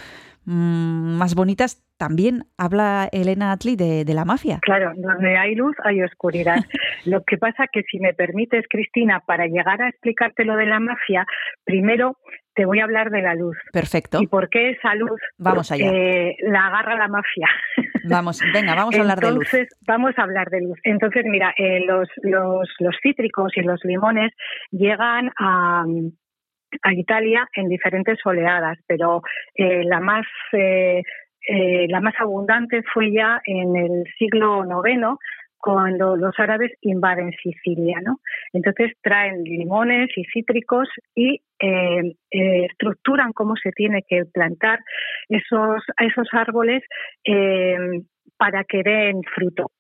mm, más bonitas, también habla Elena Atli de, de, la mafia. Claro, donde hay luz hay oscuridad. lo que pasa que si me permites, Cristina, para llegar a explicarte lo de la mafia, primero te voy a hablar de la luz. Perfecto. ¿Y por qué esa luz vamos allá. Eh, la agarra la mafia? Vamos, venga, vamos a hablar Entonces, de luz. Vamos a hablar de luz. Entonces, mira, eh, los, los, los cítricos y los limones llegan a, a Italia en diferentes oleadas, pero eh, la más eh, eh, la más abundante fue ya en el siglo IX cuando los árabes invaden Sicilia, ¿no? Entonces traen limones y cítricos y eh, eh, estructuran cómo se tiene que plantar esos, esos árboles para que den fruto.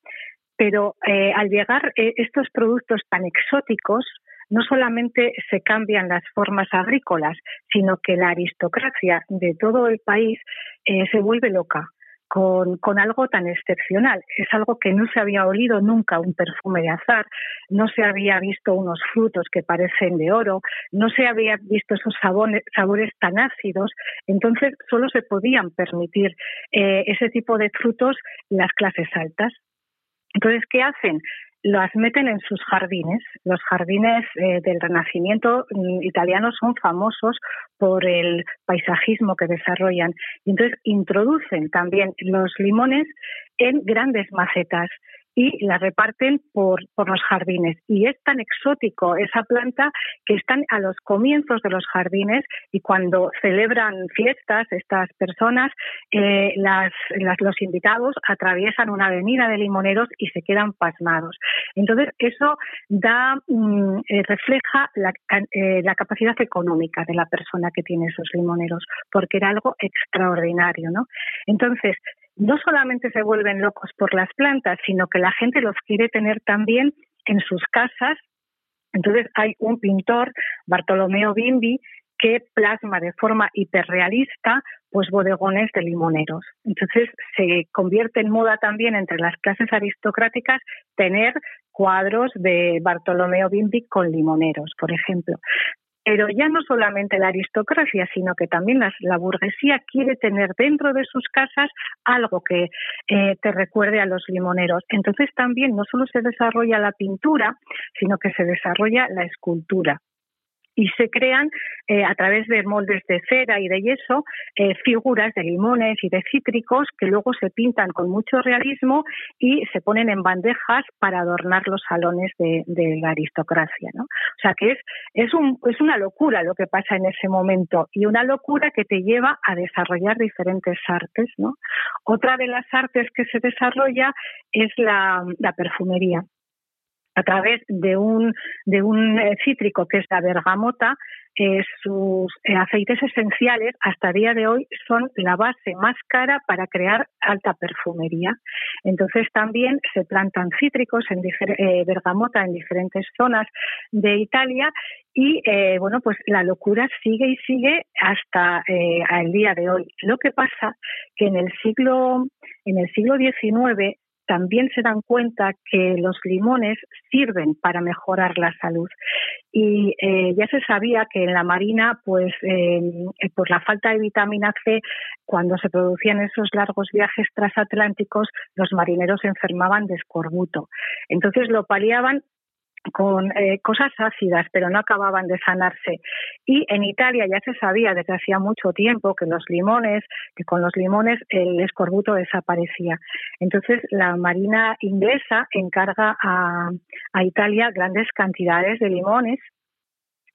Pero al llegar estos productos tan exóticos, no solamente se cambian las formas agrícolas, sino que la aristocracia de todo el país eh, se vuelve loca. Con, algo tan excepcional. Es algo que no se había olido nunca un perfume de azar, no se había visto unos frutos que parecen de oro, no se había visto esos sabores, sabores tan ácidos. Entonces, solo se podían permitir eh, ese tipo de frutos las clases altas. Entonces, ¿qué hacen? Las meten en sus jardines. Los jardines eh, del Renacimiento mm, italiano son famosos por el paisajismo que desarrollan. Entonces introducen también los limones en grandes macetas y la reparten por, por los jardines. Y es tan exótico esa planta que están a los comienzos de los jardines y cuando celebran fiestas estas personas, eh, los invitados atraviesan una avenida de limoneros y se quedan pasmados. Entonces, eso da, mm, eh, refleja la, eh, la capacidad económica de la persona que tiene esos limoneros, porque era algo extraordinario, ¿no? Entonces, no solamente se vuelven locos por las plantas, sino que la gente los quiere tener también en sus casas. Entonces hay un pintor, Bartolomeo Bimbi, que plasma de forma hiperrealista pues bodegones de limoneros. Entonces se convierte en moda también entre las clases aristocráticas tener cuadros de Bartolomeo Bimbi con limoneros, por ejemplo pero ya no solamente la aristocracia, sino que también las, la burguesía quiere tener dentro de sus casas algo que eh, te recuerde a los limoneros. Entonces también no solo se desarrolla la pintura, sino que se desarrolla la escultura y se crean eh, a través de moldes de cera y de yeso eh, figuras de limones y de cítricos que luego se pintan con mucho realismo y se ponen en bandejas para adornar los salones de, de la aristocracia. ¿no? O sea que es, es, un, es una locura lo que pasa en ese momento y una locura que te lleva a desarrollar diferentes artes. ¿no? Otra de las artes que se desarrolla es la, la perfumería a través de un, de un cítrico que es la bergamota, eh, sus eh, aceites esenciales hasta el día de hoy son la base más cara para crear alta perfumería. Entonces también se plantan cítricos en eh, bergamota en diferentes zonas de Italia y eh, bueno pues la locura sigue y sigue hasta el día de hoy. Lo que pasa que en el siglo en el siglo XIX también se dan cuenta que los limones sirven para mejorar la salud. Y eh, ya se sabía que en la marina, pues eh, por la falta de vitamina C, cuando se producían esos largos viajes transatlánticos, los marineros se enfermaban de escorbuto. Entonces lo paliaban con eh, cosas ácidas, pero no acababan de sanarse. Y en Italia ya se sabía desde hacía mucho tiempo que los limones, que con los limones el escorbuto desaparecía. Entonces la Marina inglesa encarga a, a Italia grandes cantidades de limones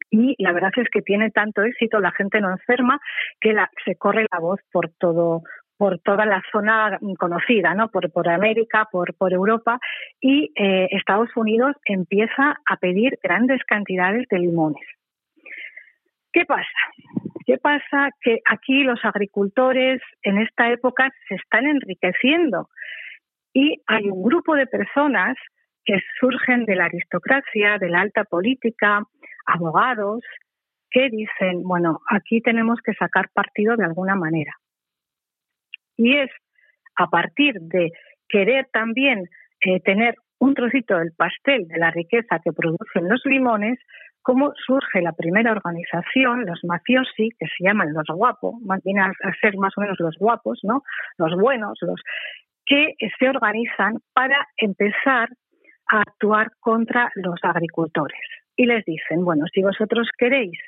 y la verdad es que tiene tanto éxito, la gente no enferma, que la, se corre la voz por todo por toda la zona conocida, ¿no? Por, por América, por, por Europa, y eh, Estados Unidos empieza a pedir grandes cantidades de limones. ¿Qué pasa? ¿Qué pasa? Que aquí los agricultores en esta época se están enriqueciendo y hay un grupo de personas que surgen de la aristocracia, de la alta política, abogados, que dicen, bueno, aquí tenemos que sacar partido de alguna manera. Y es a partir de querer también eh, tener un trocito del pastel de la riqueza que producen los limones, cómo surge la primera organización, los mafiosi, que se llaman los guapos, más a ser más o menos los guapos, ¿no? Los buenos, los que se organizan para empezar a actuar contra los agricultores. Y les dicen, bueno, si vosotros queréis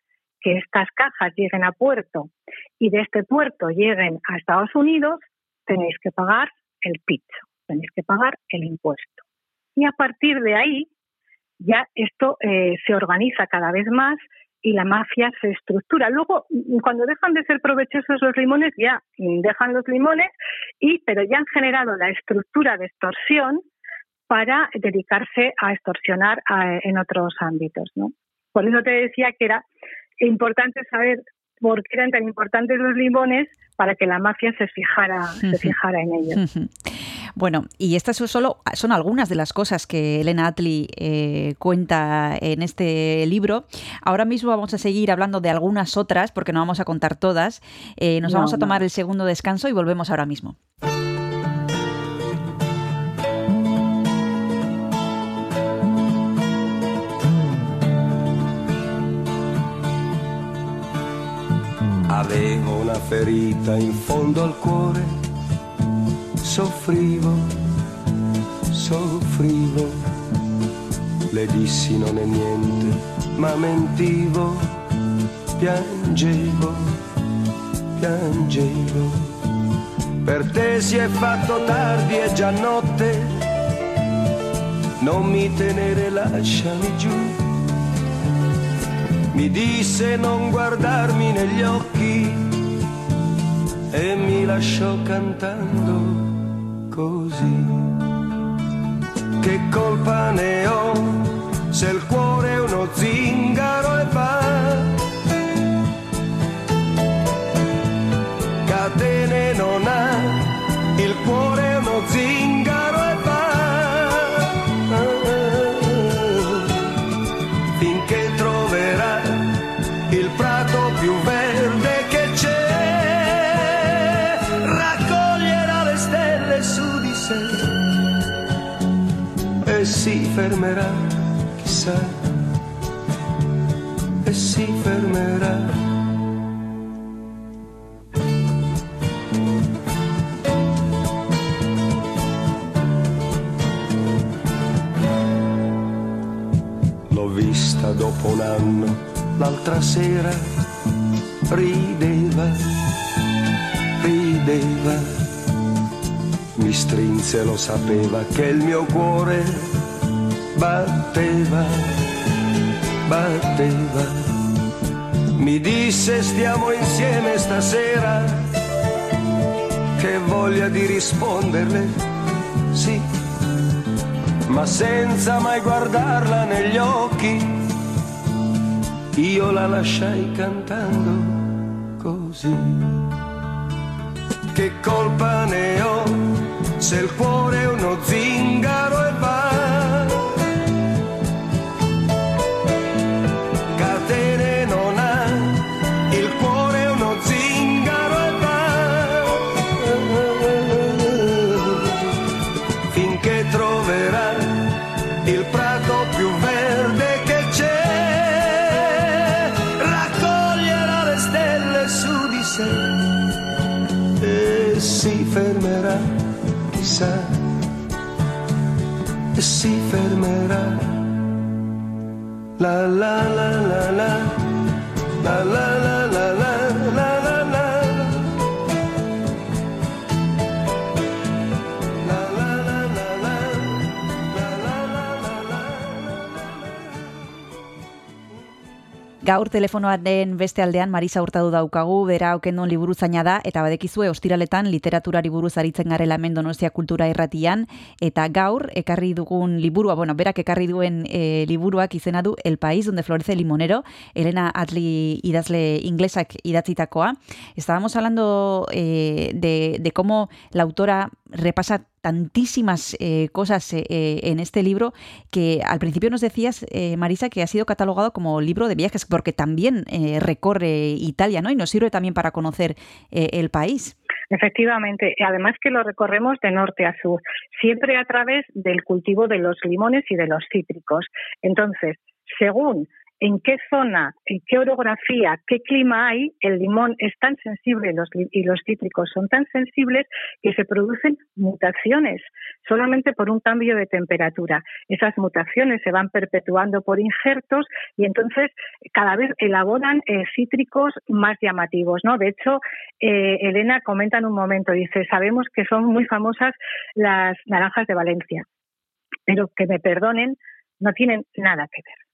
que estas cajas lleguen a puerto y de este puerto lleguen a Estados Unidos, tenéis que pagar el picho, tenéis que pagar el impuesto. Y a partir de ahí, ya esto eh, se organiza cada vez más y la mafia se estructura. Luego, cuando dejan de ser provechosos los limones, ya dejan los limones, y, pero ya han generado la estructura de extorsión para dedicarse a extorsionar a, en otros ámbitos. ¿no? Por eso te decía que era importante saber por qué eran tan importantes los limones para que la mafia se fijara, se fijara en ellos. Bueno, y estas son solo son algunas de las cosas que Elena Atli eh, cuenta en este libro. Ahora mismo vamos a seguir hablando de algunas otras, porque no vamos a contar todas. Eh, nos No, vamos a no. tomar el segundo descanso y volvemos ahora mismo. Avevo una ferita in fondo al cuore, soffrivo, soffrivo. Le dissi non è niente, ma mentivo, piangevo, piangevo. Per te si è fatto tardi, è già notte, non mi tenere, lasciami giù. Mi disse non guardarmi negli occhi e mi lasciò cantando così. Che colpa ne ho se il cuore è uno zingaro e va? Catene non ha, il cuore è uno zingaro un anno, l'altra sera rideva, rideva. Mi strinse, lo sapeva che il mio cuore batteva, batteva. Mi disse stiamo insieme stasera, che voglia di risponderle, sì, ma senza mai guardarla negli occhi. Io la lasciai cantando così. Che colpa ne ho se il cuore è uno zingaro Gaur telefonoaren beste aldean Marisa Hurtado daukagu, bera okendon liburu zaina da, eta badekizue ostiraletan literaturari buruz aritzen garela hemen Donostia Kultura Irratian, eta gaur ekarri dugun liburua, bueno, berak ekarri duen e, liburuak izena du El País donde florece limonero, Elena Atli idazle inglesak idatzitakoa. Estábamos hablando eh, de, de cómo la autora repasa tantísimas eh, cosas eh, eh, en este libro que al principio nos decías, eh, Marisa, que ha sido catalogado como libro de viajes, porque también recorre Italia, ¿no? Y nos sirve también para conocer el país. Efectivamente, además que lo recorremos de norte a sur, siempre a través del cultivo de los limones y de los cítricos. Entonces, según en qué zona, en qué orografía, qué clima hay, el limón es tan sensible y los cítricos son tan sensibles que se producen mutaciones solamente por un cambio de temperatura. Esas mutaciones se van perpetuando por injertos y entonces cada vez elaboran eh, cítricos más llamativos. ¿no? De hecho, eh, Elena comenta en un momento, dice, sabemos que son muy famosas las naranjas de Valencia, pero que me perdonen, no tienen nada que ver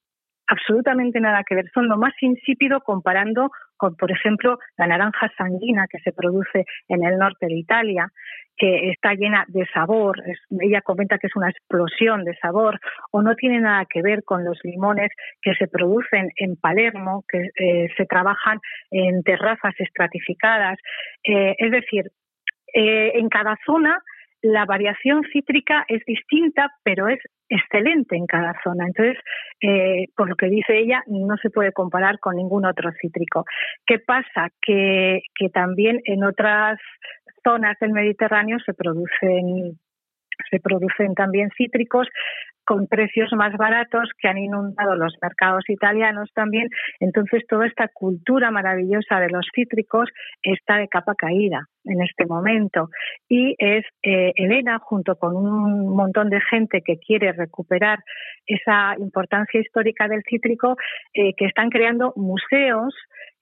absolutamente nada que ver. Son lo más insípido comparando con, por ejemplo, la naranja sanguina que se produce en el norte de Italia, que está llena de sabor. Ella comenta que es una explosión de sabor, o no tiene nada que ver con los limones que se producen en Palermo, que eh, se trabajan en terrazas estratificadas. Eh, es decir, eh, en cada zona la variación cítrica es distinta, pero es excelente en cada zona. Entonces, eh, por lo que dice ella, no se puede comparar con ningún otro cítrico. ¿Qué pasa? Que, que también en otras zonas del Mediterráneo se producen se producen también cítricos con precios más baratos que han inundado los mercados italianos también. Entonces, toda esta cultura maravillosa de los cítricos está de capa caída en este momento. Y es eh, Elena, junto con un montón de gente que quiere recuperar esa importancia histórica del cítrico, eh, que están creando museos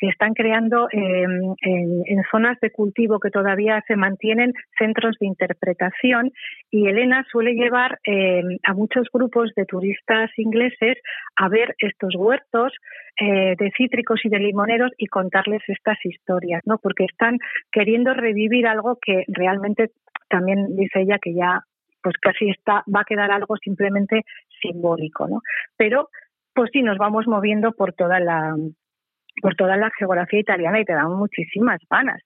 que están creando eh, en, zonas de cultivo que todavía se mantienen centros de interpretación y Elena suele llevar eh, a muchos grupos de turistas ingleses a ver estos huertos eh, de cítricos y de limoneros y contarles estas historias, ¿no? Porque están queriendo revivir algo que realmente también dice ella que ya pues casi está va a quedar algo simplemente simbólico, ¿no? Pero pues sí nos vamos moviendo por toda la por toda la geografía italiana y te dan muchísimas ganas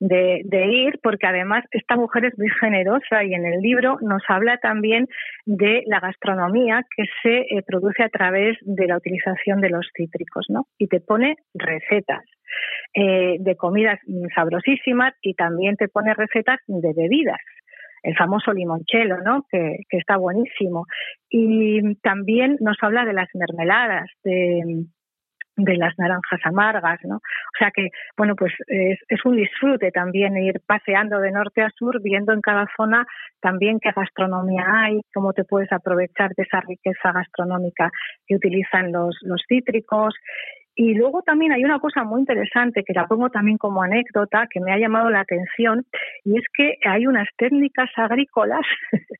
de, ir, porque además esta mujer es muy generosa y en el libro nos habla también de la gastronomía que se eh, produce a través de la utilización de los cítricos, ¿no? Y te pone recetas eh, de comidas sabrosísimas y también te pone recetas de bebidas el famoso limoncello, ¿no? Que, que, está buenísimo. Y también nos habla de las mermeladas, de, de las naranjas amargas, ¿no? O sea que, bueno, pues es, un disfrute también ir paseando de norte a sur, viendo en cada zona también qué gastronomía hay, cómo te puedes aprovechar de esa riqueza gastronómica que utilizan los, los cítricos. Y luego también hay una cosa muy interesante que la pongo también como anécdota que me ha llamado la atención y es que hay unas técnicas agrícolas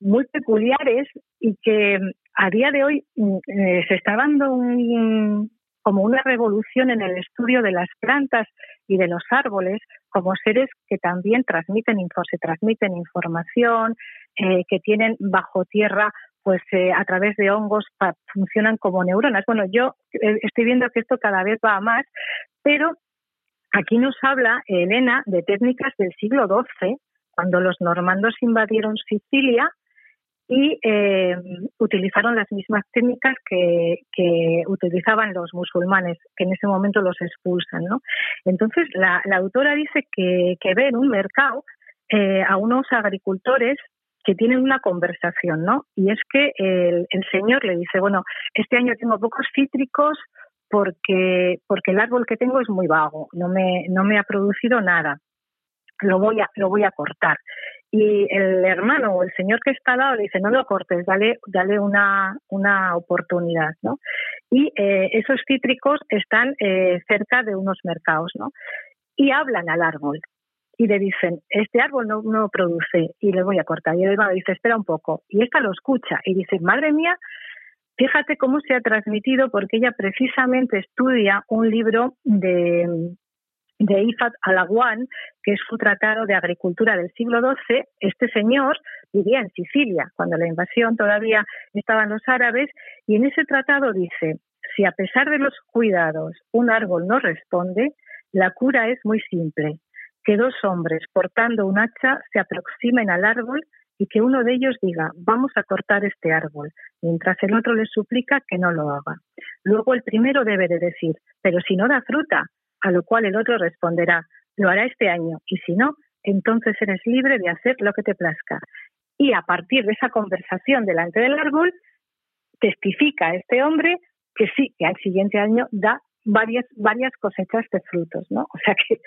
muy peculiares y que a día de hoy eh, se está dando un, como una revolución en el estudio de las plantas y de los árboles como seres que también transmiten se transmiten información, eh, que tienen bajo tierra pues eh, a través de hongos funcionan como neuronas. Bueno, yo eh, estoy viendo que esto cada vez va más, pero aquí nos habla Elena de técnicas del siglo XII, cuando los normandos invadieron Sicilia y eh, utilizaron las mismas técnicas que, que, utilizaban los musulmanes, que en ese momento los expulsan. ¿no? Entonces, la, la autora dice que, que, ve en un mercado eh, a unos agricultores que tienen una conversación, ¿no? Y es que el, el, señor le dice, bueno, este año tengo pocos cítricos porque, porque el árbol que tengo es muy vago, no me, no me ha producido nada lo voy a lo voy a cortar y el hermano o el señor que está al lado le dice, no lo cortes, dale, dale una, una oportunidad, ¿no? Y eh, esos cítricos están eh, cerca de unos mercados, ¿no? Y hablan al árbol y le dicen, este árbol no, no produce y le voy a cortar. Y el hermano dice, espera un poco. Y esta lo escucha y dice, madre mía, fíjate cómo se ha transmitido porque ella precisamente estudia un libro de, de Ifat Alaguán, que es un tratado de agricultura del siglo XII. Este señor vivía en Sicilia, cuando la invasión todavía estaban los árabes, y en ese tratado dice, si a pesar de los cuidados un árbol no responde, la cura es muy simple, que dos hombres portando un hacha se aproximen al árbol y que uno de ellos diga, vamos a cortar este árbol, mientras el otro le suplica que no lo haga. Luego el primero debe de decir, pero si no da fruta, a lo cual el otro responderá, lo hará este año, y si no, entonces eres libre de hacer lo que te plazca. Y a partir de esa conversación delante del árbol, testifica este hombre que sí, que al siguiente año da varias, varias cosechas de frutos, ¿no? O sea que,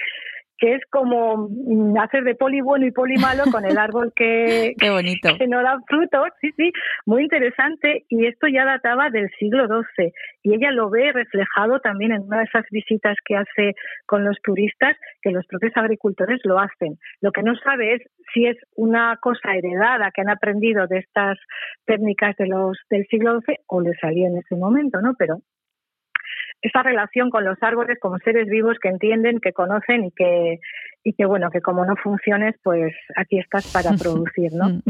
que es como mm, hacer de poli bueno y poli malo con el árbol que, Qué bonito. que no da frutos, sí, sí, muy interesante. Y esto ya databa del siglo XII. Y ella lo ve reflejado también en una de esas visitas que hace con los turistas, que los propios agricultores lo hacen. Lo que no sabe es si es una cosa heredada que han aprendido de estas técnicas de los del siglo XII o les salía en ese momento, ¿no? Pero esa relación con los árboles como seres vivos que entienden, que conocen y que, y que bueno, que como no funciones, pues aquí estás para producir, ¿no?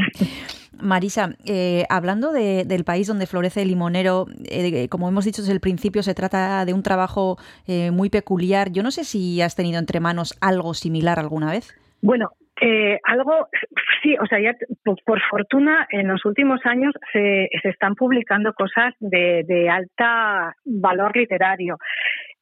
Marisa, eh, hablando de- del país donde florece el limonero, eh, como hemos dicho desde el principio, se trata de un trabajo eh, muy peculiar. Yo no sé si has tenido entre manos algo similar alguna vez. Bueno, eh, algo, sí, o sea, ya por, por fortuna en los últimos años se, se están publicando cosas de, de alta valor literario.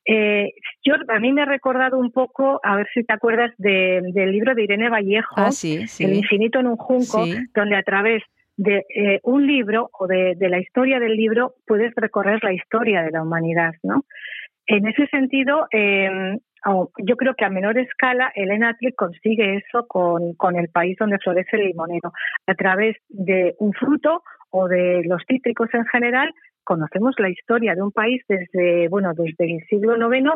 Eh, yo a mí me ha recordado un poco, a ver si te acuerdas de- del libro de Irene Vallejo, Ah, sí, sí. El infinito en un junco, Sí. donde a través de eh, un libro o de, de la historia del libro puedes recorrer la historia de la humanidad, ¿no? En ese sentido, eh, yo creo que a menor escala Elena Atli consigue eso con, con el país donde florece el limonero. A través de un fruto o de los cítricos en general, conocemos la historia de un país desde, bueno, desde el siglo IX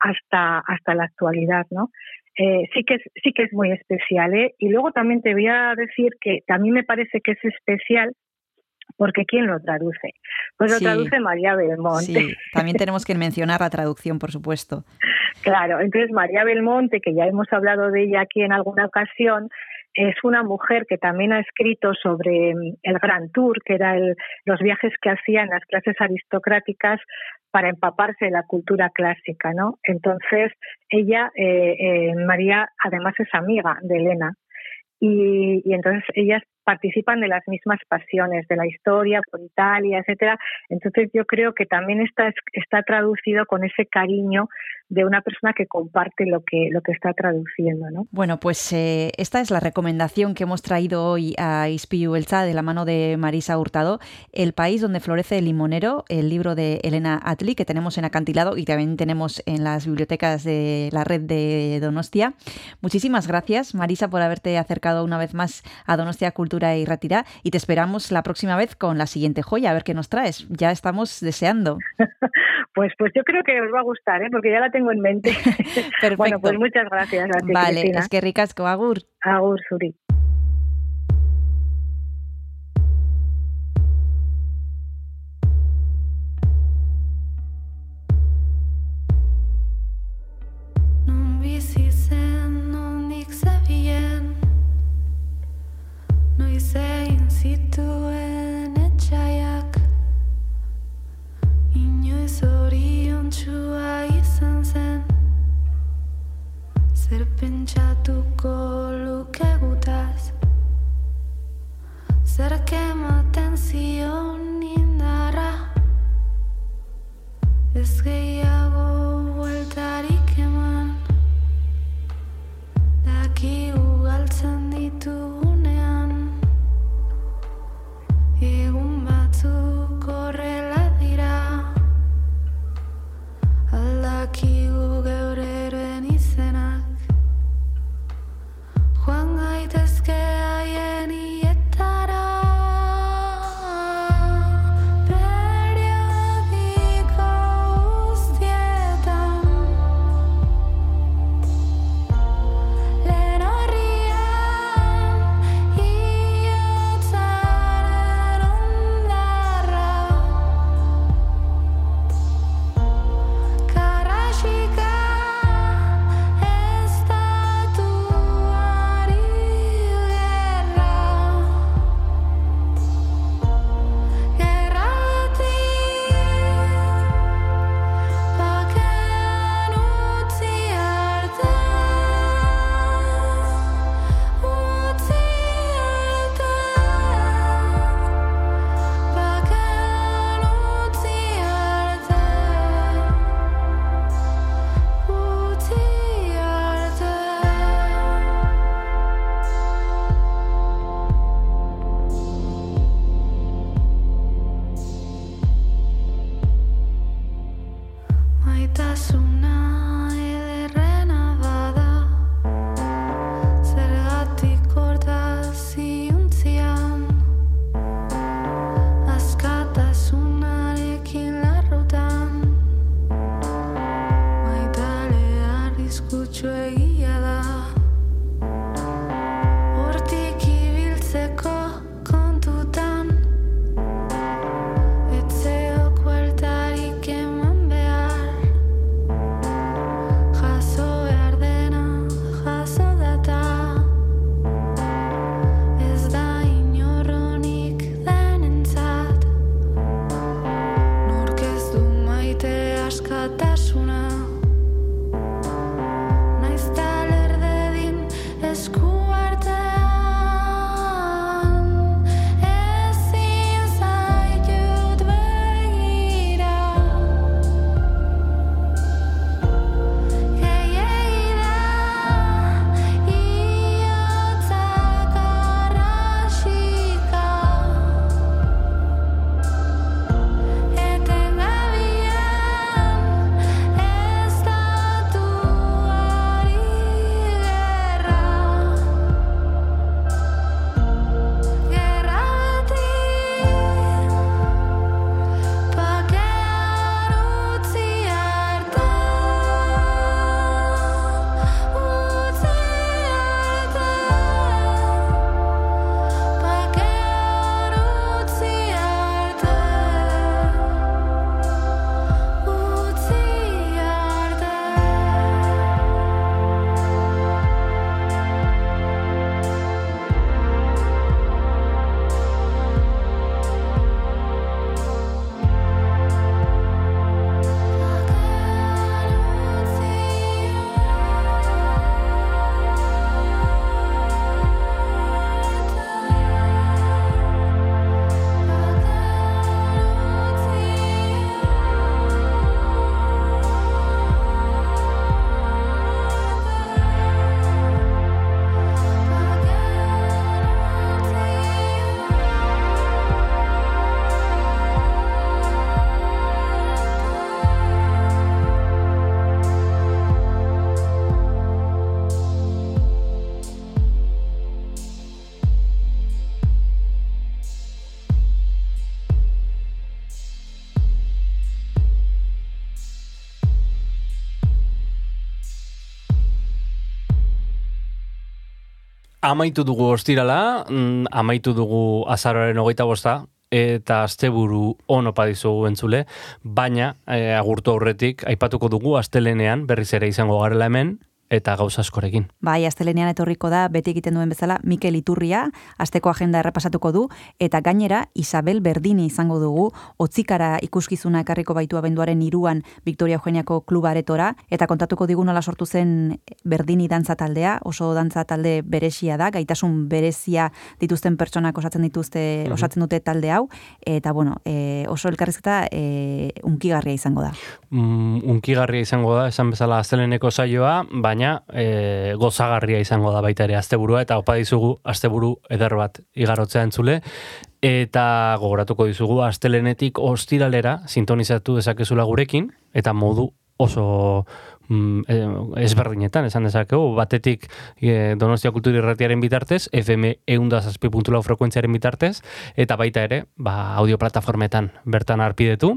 hasta, hasta la actualidad, ¿no? Eh, sí que es, sí que es muy especial, ¿eh? Y luego también te voy a decir que mí me parece que es especial porque ¿quién lo traduce? Pues lo Sí. traduce María Belmonte. Sí, también tenemos que mencionar la traducción, por supuesto. Claro, entonces María Belmonte, que ya hemos hablado de ella aquí en alguna ocasión, es una mujer que también ha escrito sobre mm, el Gran Tour, que era el- los viajes que hacían las clases aristocráticas para empaparse de la cultura clásica, ¿no? Entonces ella, eh, eh, María, además es amiga de Elena y, y entonces ellas participan de las mismas pasiones de la historia por Italia, etcétera. Entonces yo creo que también está está traducido con ese cariño de una persona que comparte lo que lo que está traduciendo, ¿no? Bueno, pues eh, esta es la recomendación que hemos traído hoy a Ispiu Elsa de la mano de Marisa Hurtado, El país donde florece el limonero, el libro de Elena Atli que tenemos en Acantilado y también tenemos en las bibliotecas de la red de Donostia. Muchísimas gracias, Marisa, por haberte acercado una vez más a Donostia Cultura y Ratira y te esperamos la próxima vez con la siguiente joya, a ver qué nos traes. Ya estamos deseando. Pues pues yo creo que os va a gustar, ¿eh? porque ya la tengo en mente. Bueno, pues muchas gracias a ti, Vale, Cristina. es que ricasco, Agur. Agur, Suri. Amaitu dugu ostirala, mm, amaitu dugu azararen hogeita bosta, eta asteburu on opa dizugu entzule, baina e, agurtu aurretik aipatuko dugu astelenean berriz ere izango garela hemen, eta gauza askorekin. Bai, astelenean etorriko da beti egiten duen bezala Mikel Iturria, asteko agenda errepasatuko du eta gainera Isabel Berdini izango dugu, otzikara ikuskizuna ekarriko baitu abenduaren iruan Victoria Eugeniako klubaretora eta kontatuko digu nola sortu zen Berdini dantza taldea, oso dantza talde beresia da, gaitasun berezia dituzten pertsonak osatzen dituzte, Mhm. osatzen dute talde hau eta bueno, e, oso elkarrizketa e, unkigarria izango da. Mm, unkigarria izango da, esan bezala asteleneko saioa, baina e, gozagarria izango da baita ere asteburua, eta opa dizugu asteburu eder bat igarotzea entzule, eta gogoratuko dizugu astelenetik ostiralera sintonizatu dezakezula gurekin, eta modu oso mm, eh, ezberdinetan, esan dezakegu, batetik eh, Donostia Kultura Irratiaren bitartez, FM eundazazpi.lau frekuentziaren bitartez, eta baita ere, ba, audio plataformetan bertan arpidetu,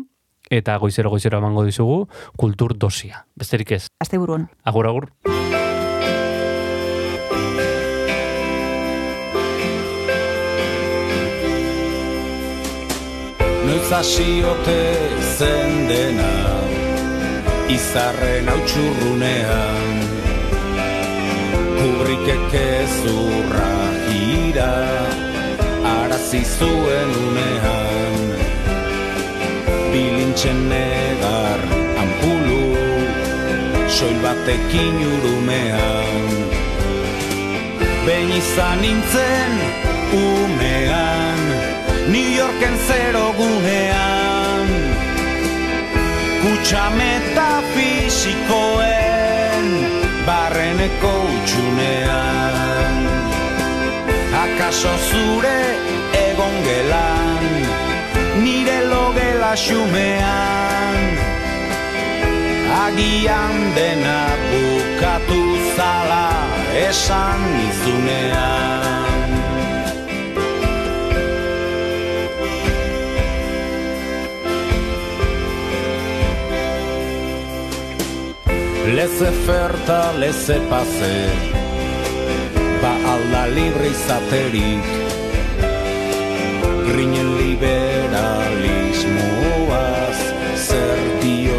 eta goizero goizero emango dizugu kultur dosia. Besterik ez. Asteburuan. Agur agur. Noiz hasiote zen dena Izarren hautsurrunean Kubrikek ezurra ira Arazi zuen unean Bilintxen negar ampulu Soil batekin urumean. Behin izan nintzen umean New Yorken zero gunean. Kutsa metafisikoen Barreneko utxunean. Akaso zure egon gelan Nire logela xumean Agian dena bukatu zala esan nizunean Leze ferta, leze pase Ba alda libre izaterik. Grinen liberalismoaz Zer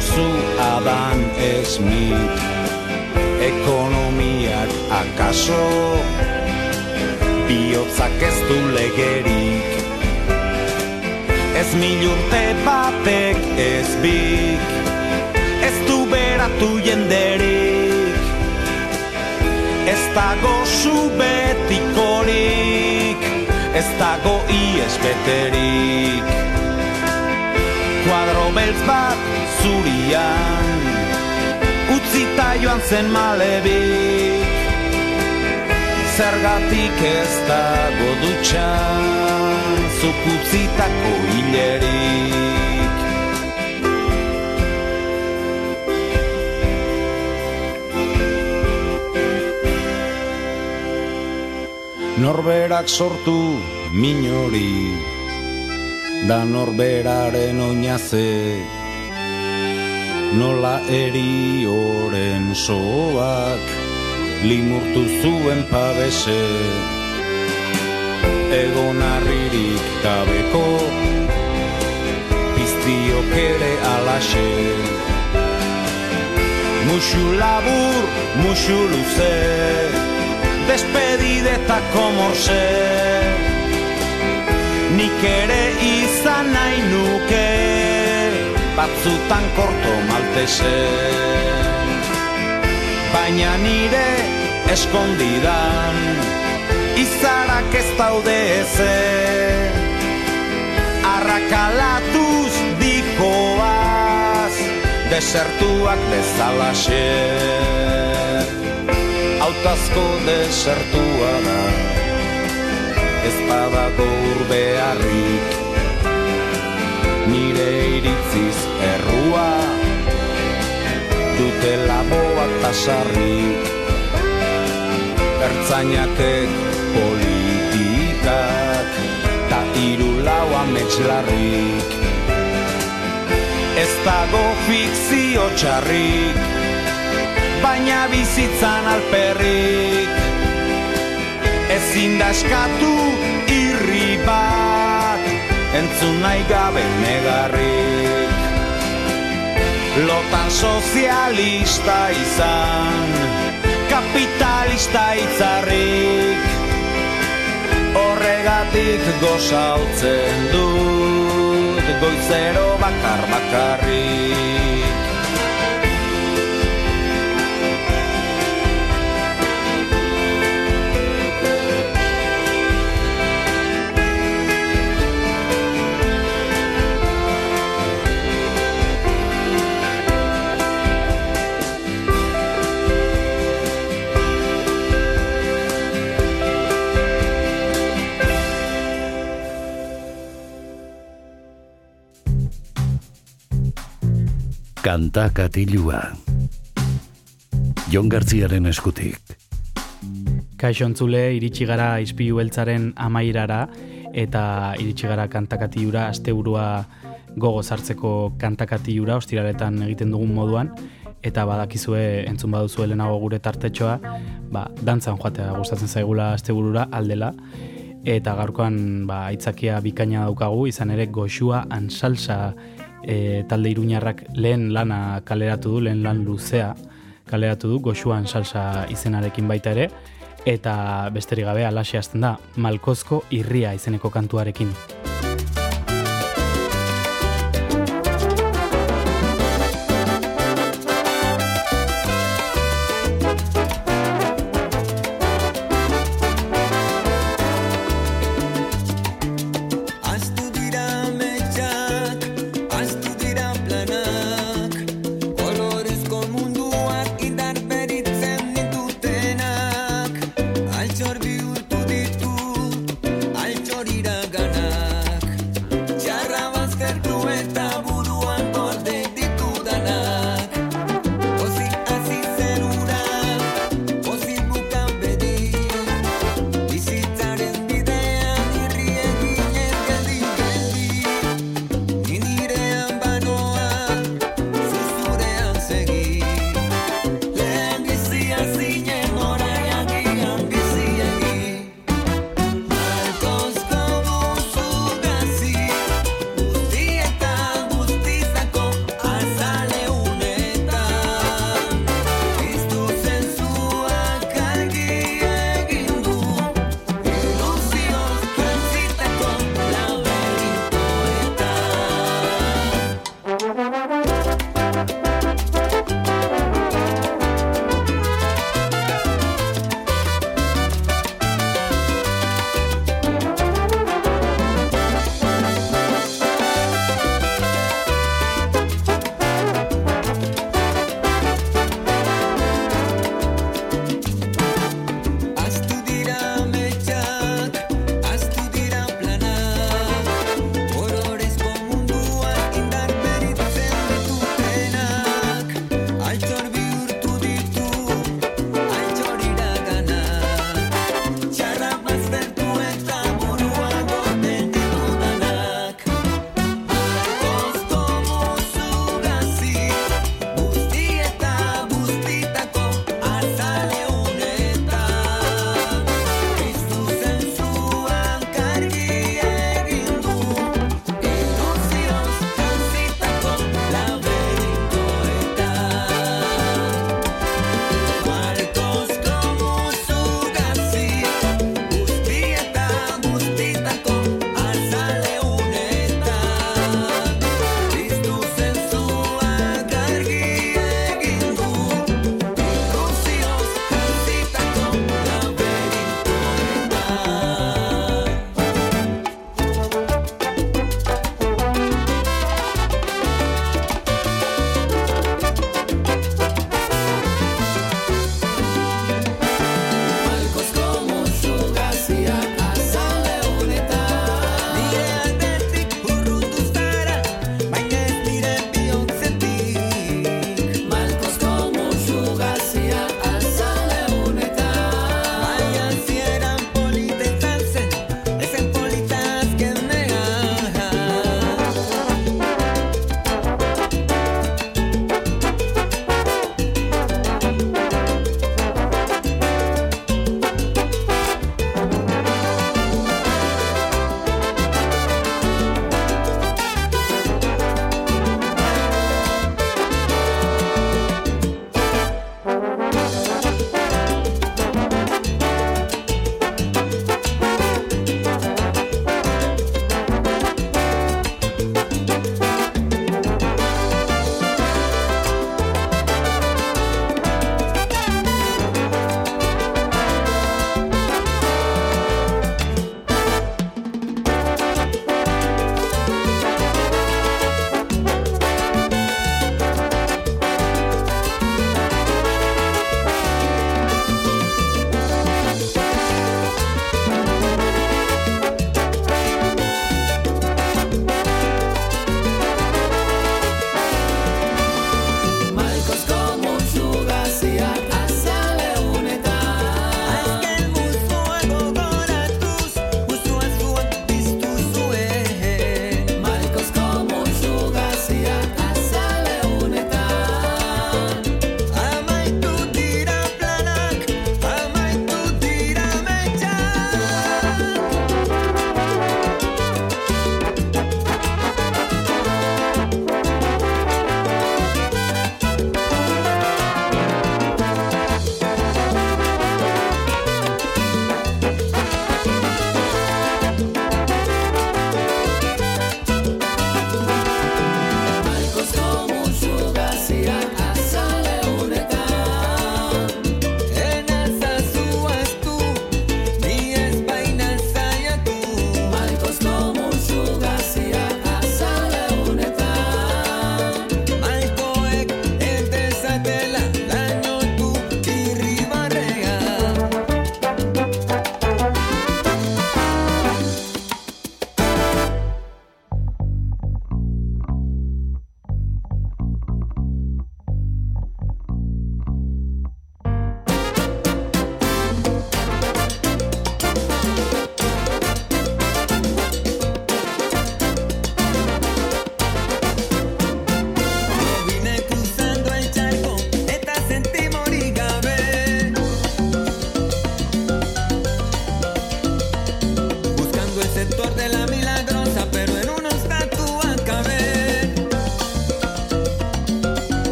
diozu adan esmit Ekonomiak akaso Biotzak ez du legerik Ez mil urte batek ez bik Ez du beratu jenderik Ez dago zu betikorik Ez dago ies beterik Kuadro beltz bat zurian. Utzita joan zen malebik Zergatik ez dago dutxan Zuk utzitako hilerik. Norberak sortu minori Da norberaren oinaze Nola eri oren soak Limurtu zuen pabese. Egon arririk gabeko Piztiok ere alaxe. Muxu labur, muxu luze Despedidetako morse Nik ere izan nahi nuke Batzutan korto maltese Baina nire eskondidan Izarak ez daude eze. Arrakalatuz dikoaz Desertuak bezalaxe Autazko desertua da Badago urbearrik Nire iritziz errua. Dute laboak tasarrik Ertzainakek politikak Ta iru lau ametxlarrik Ez dago fikzio txarrik baina bizitzan alperrik Ezin da eskatu irri bat. Entzun nahi gabe negarrik. Lotan sozialista izan Kapitalista itzarrik. Horregatik gozaltzen dut Goizero bakar bakarrik Kanta katilua. Jon Gartziaren eskutik. Kaixo entzule, iritsi gara izpilu beltzaren amairara eta iritsi gara kantakatiura asteburua gogo sartzeko kantakatiura ostiraletan egiten dugun moduan eta badakizue entzun baduzu lehenago gure tartetxoa ba, dantzan joatea gustatzen zaigula asteburura aldela eta gaurkoan ba, aitzakia bikaina daukagu izan ere goxua ansalsa e, talde iruñarrak lehen lana kaleratu du, lehen lan luzea kaleratu du, goxuan salsa izenarekin baita ere, eta besterik gabe alaxe hasten da, malkozko irria izeneko kantuarekin.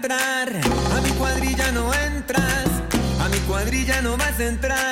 a mi cuadrilla no entras, a mi cuadrilla no vas a entrar.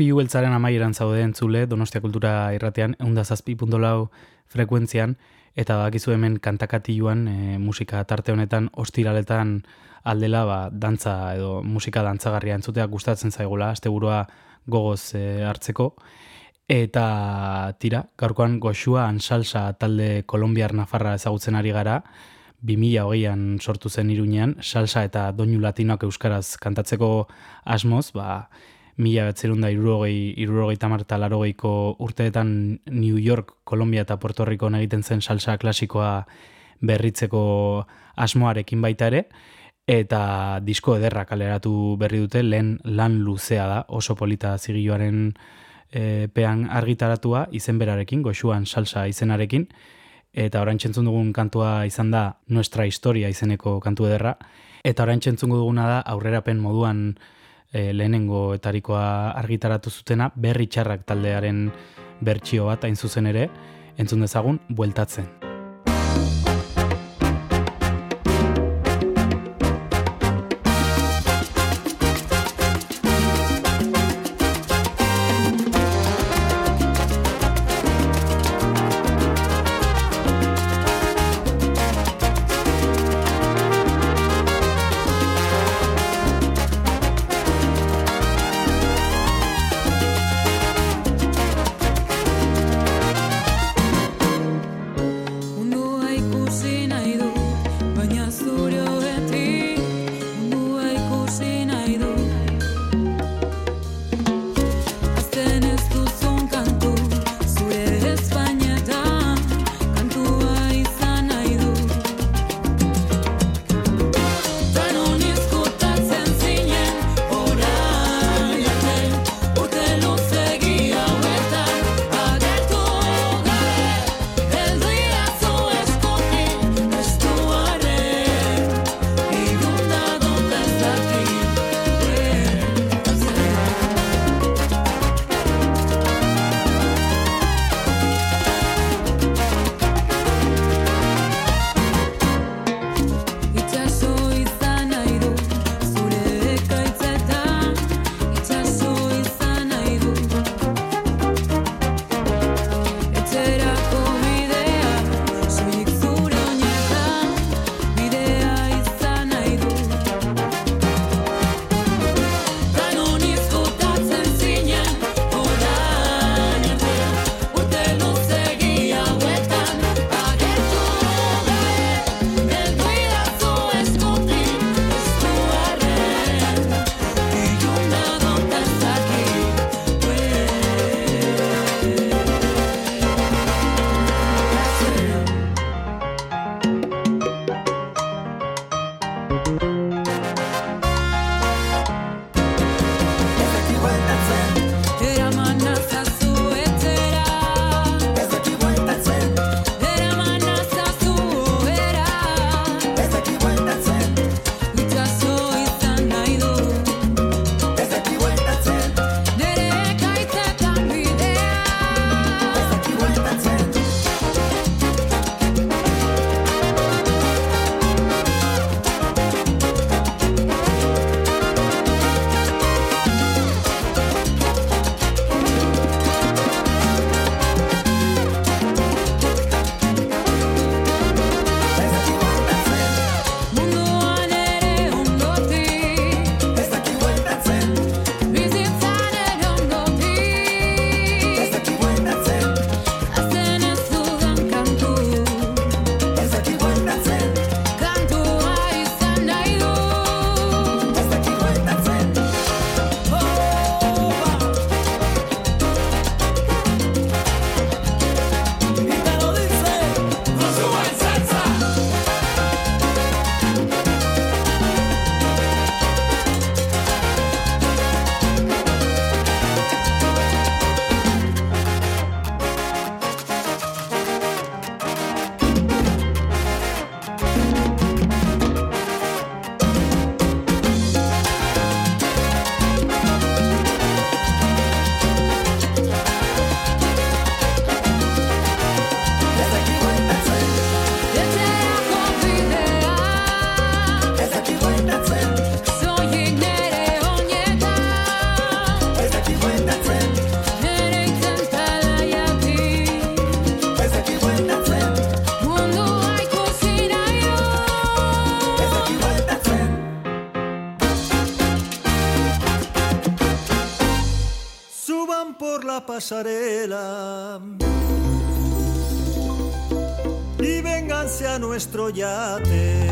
Ispilu beltzaren amaieran zaude entzule Donostia Kultura irratean, eunda zazpi puntolau frekuentzian, eta bakizu hemen kantakatiluan e, musika tarte honetan ostiraletan aldela ba, dantza edo musika dantzagarria entzutea gustatzen zaigula, asteburua gogoz e, hartzeko. Eta tira, gaurkoan goxua ansalsa talde kolombiar nafarra ezagutzen ari gara, 2008an sortu zen irunean, salsa eta doinu latinoak euskaraz kantatzeko asmoz, ba, mila betzerunda irurogei, irurogei tamarta larogeiko urteetan New York, Kolombia eta Puerto Rico egiten zen salsa klasikoa berritzeko asmoarekin baita ere, eta disko ederra kaleratu berri dute lehen lan luzea da, oso polita zigilloaren e, eh, pean argitaratua izenberarekin, goxuan salsa izenarekin, eta orain txentzun dugun kantua izan da Nuestra Historia izeneko kantu ederra, eta orain txentzun duguna da aurrerapen moduan e, lehenengo etarikoa argitaratu zutena, berri txarrak taldearen bertsio bat hain zuzen ere, entzun dezagun, bueltatzen. Pasarela y vénganse a nuestro yate,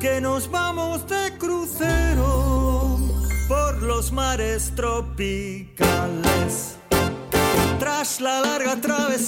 que nos vamos de crucero por los mares tropicales. Tras la larga travesía,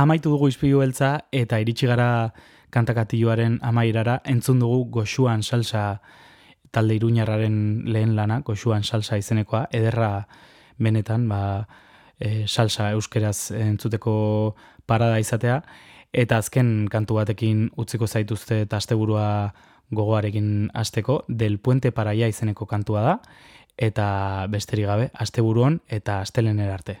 Amaitu dugu izpilu beltza eta iritsi gara kantakatiloaren amairara entzun dugu goxuan salsa talde iruñarraren lehen lana, goxuan salsa izenekoa, ederra benetan, ba, e, salsa euskeraz entzuteko parada izatea, eta azken kantu batekin utziko zaituzte eta asteburua gogoarekin hasteko del puente paraia izeneko kantua da, eta besterik gabe, asteburuan eta astelener arte.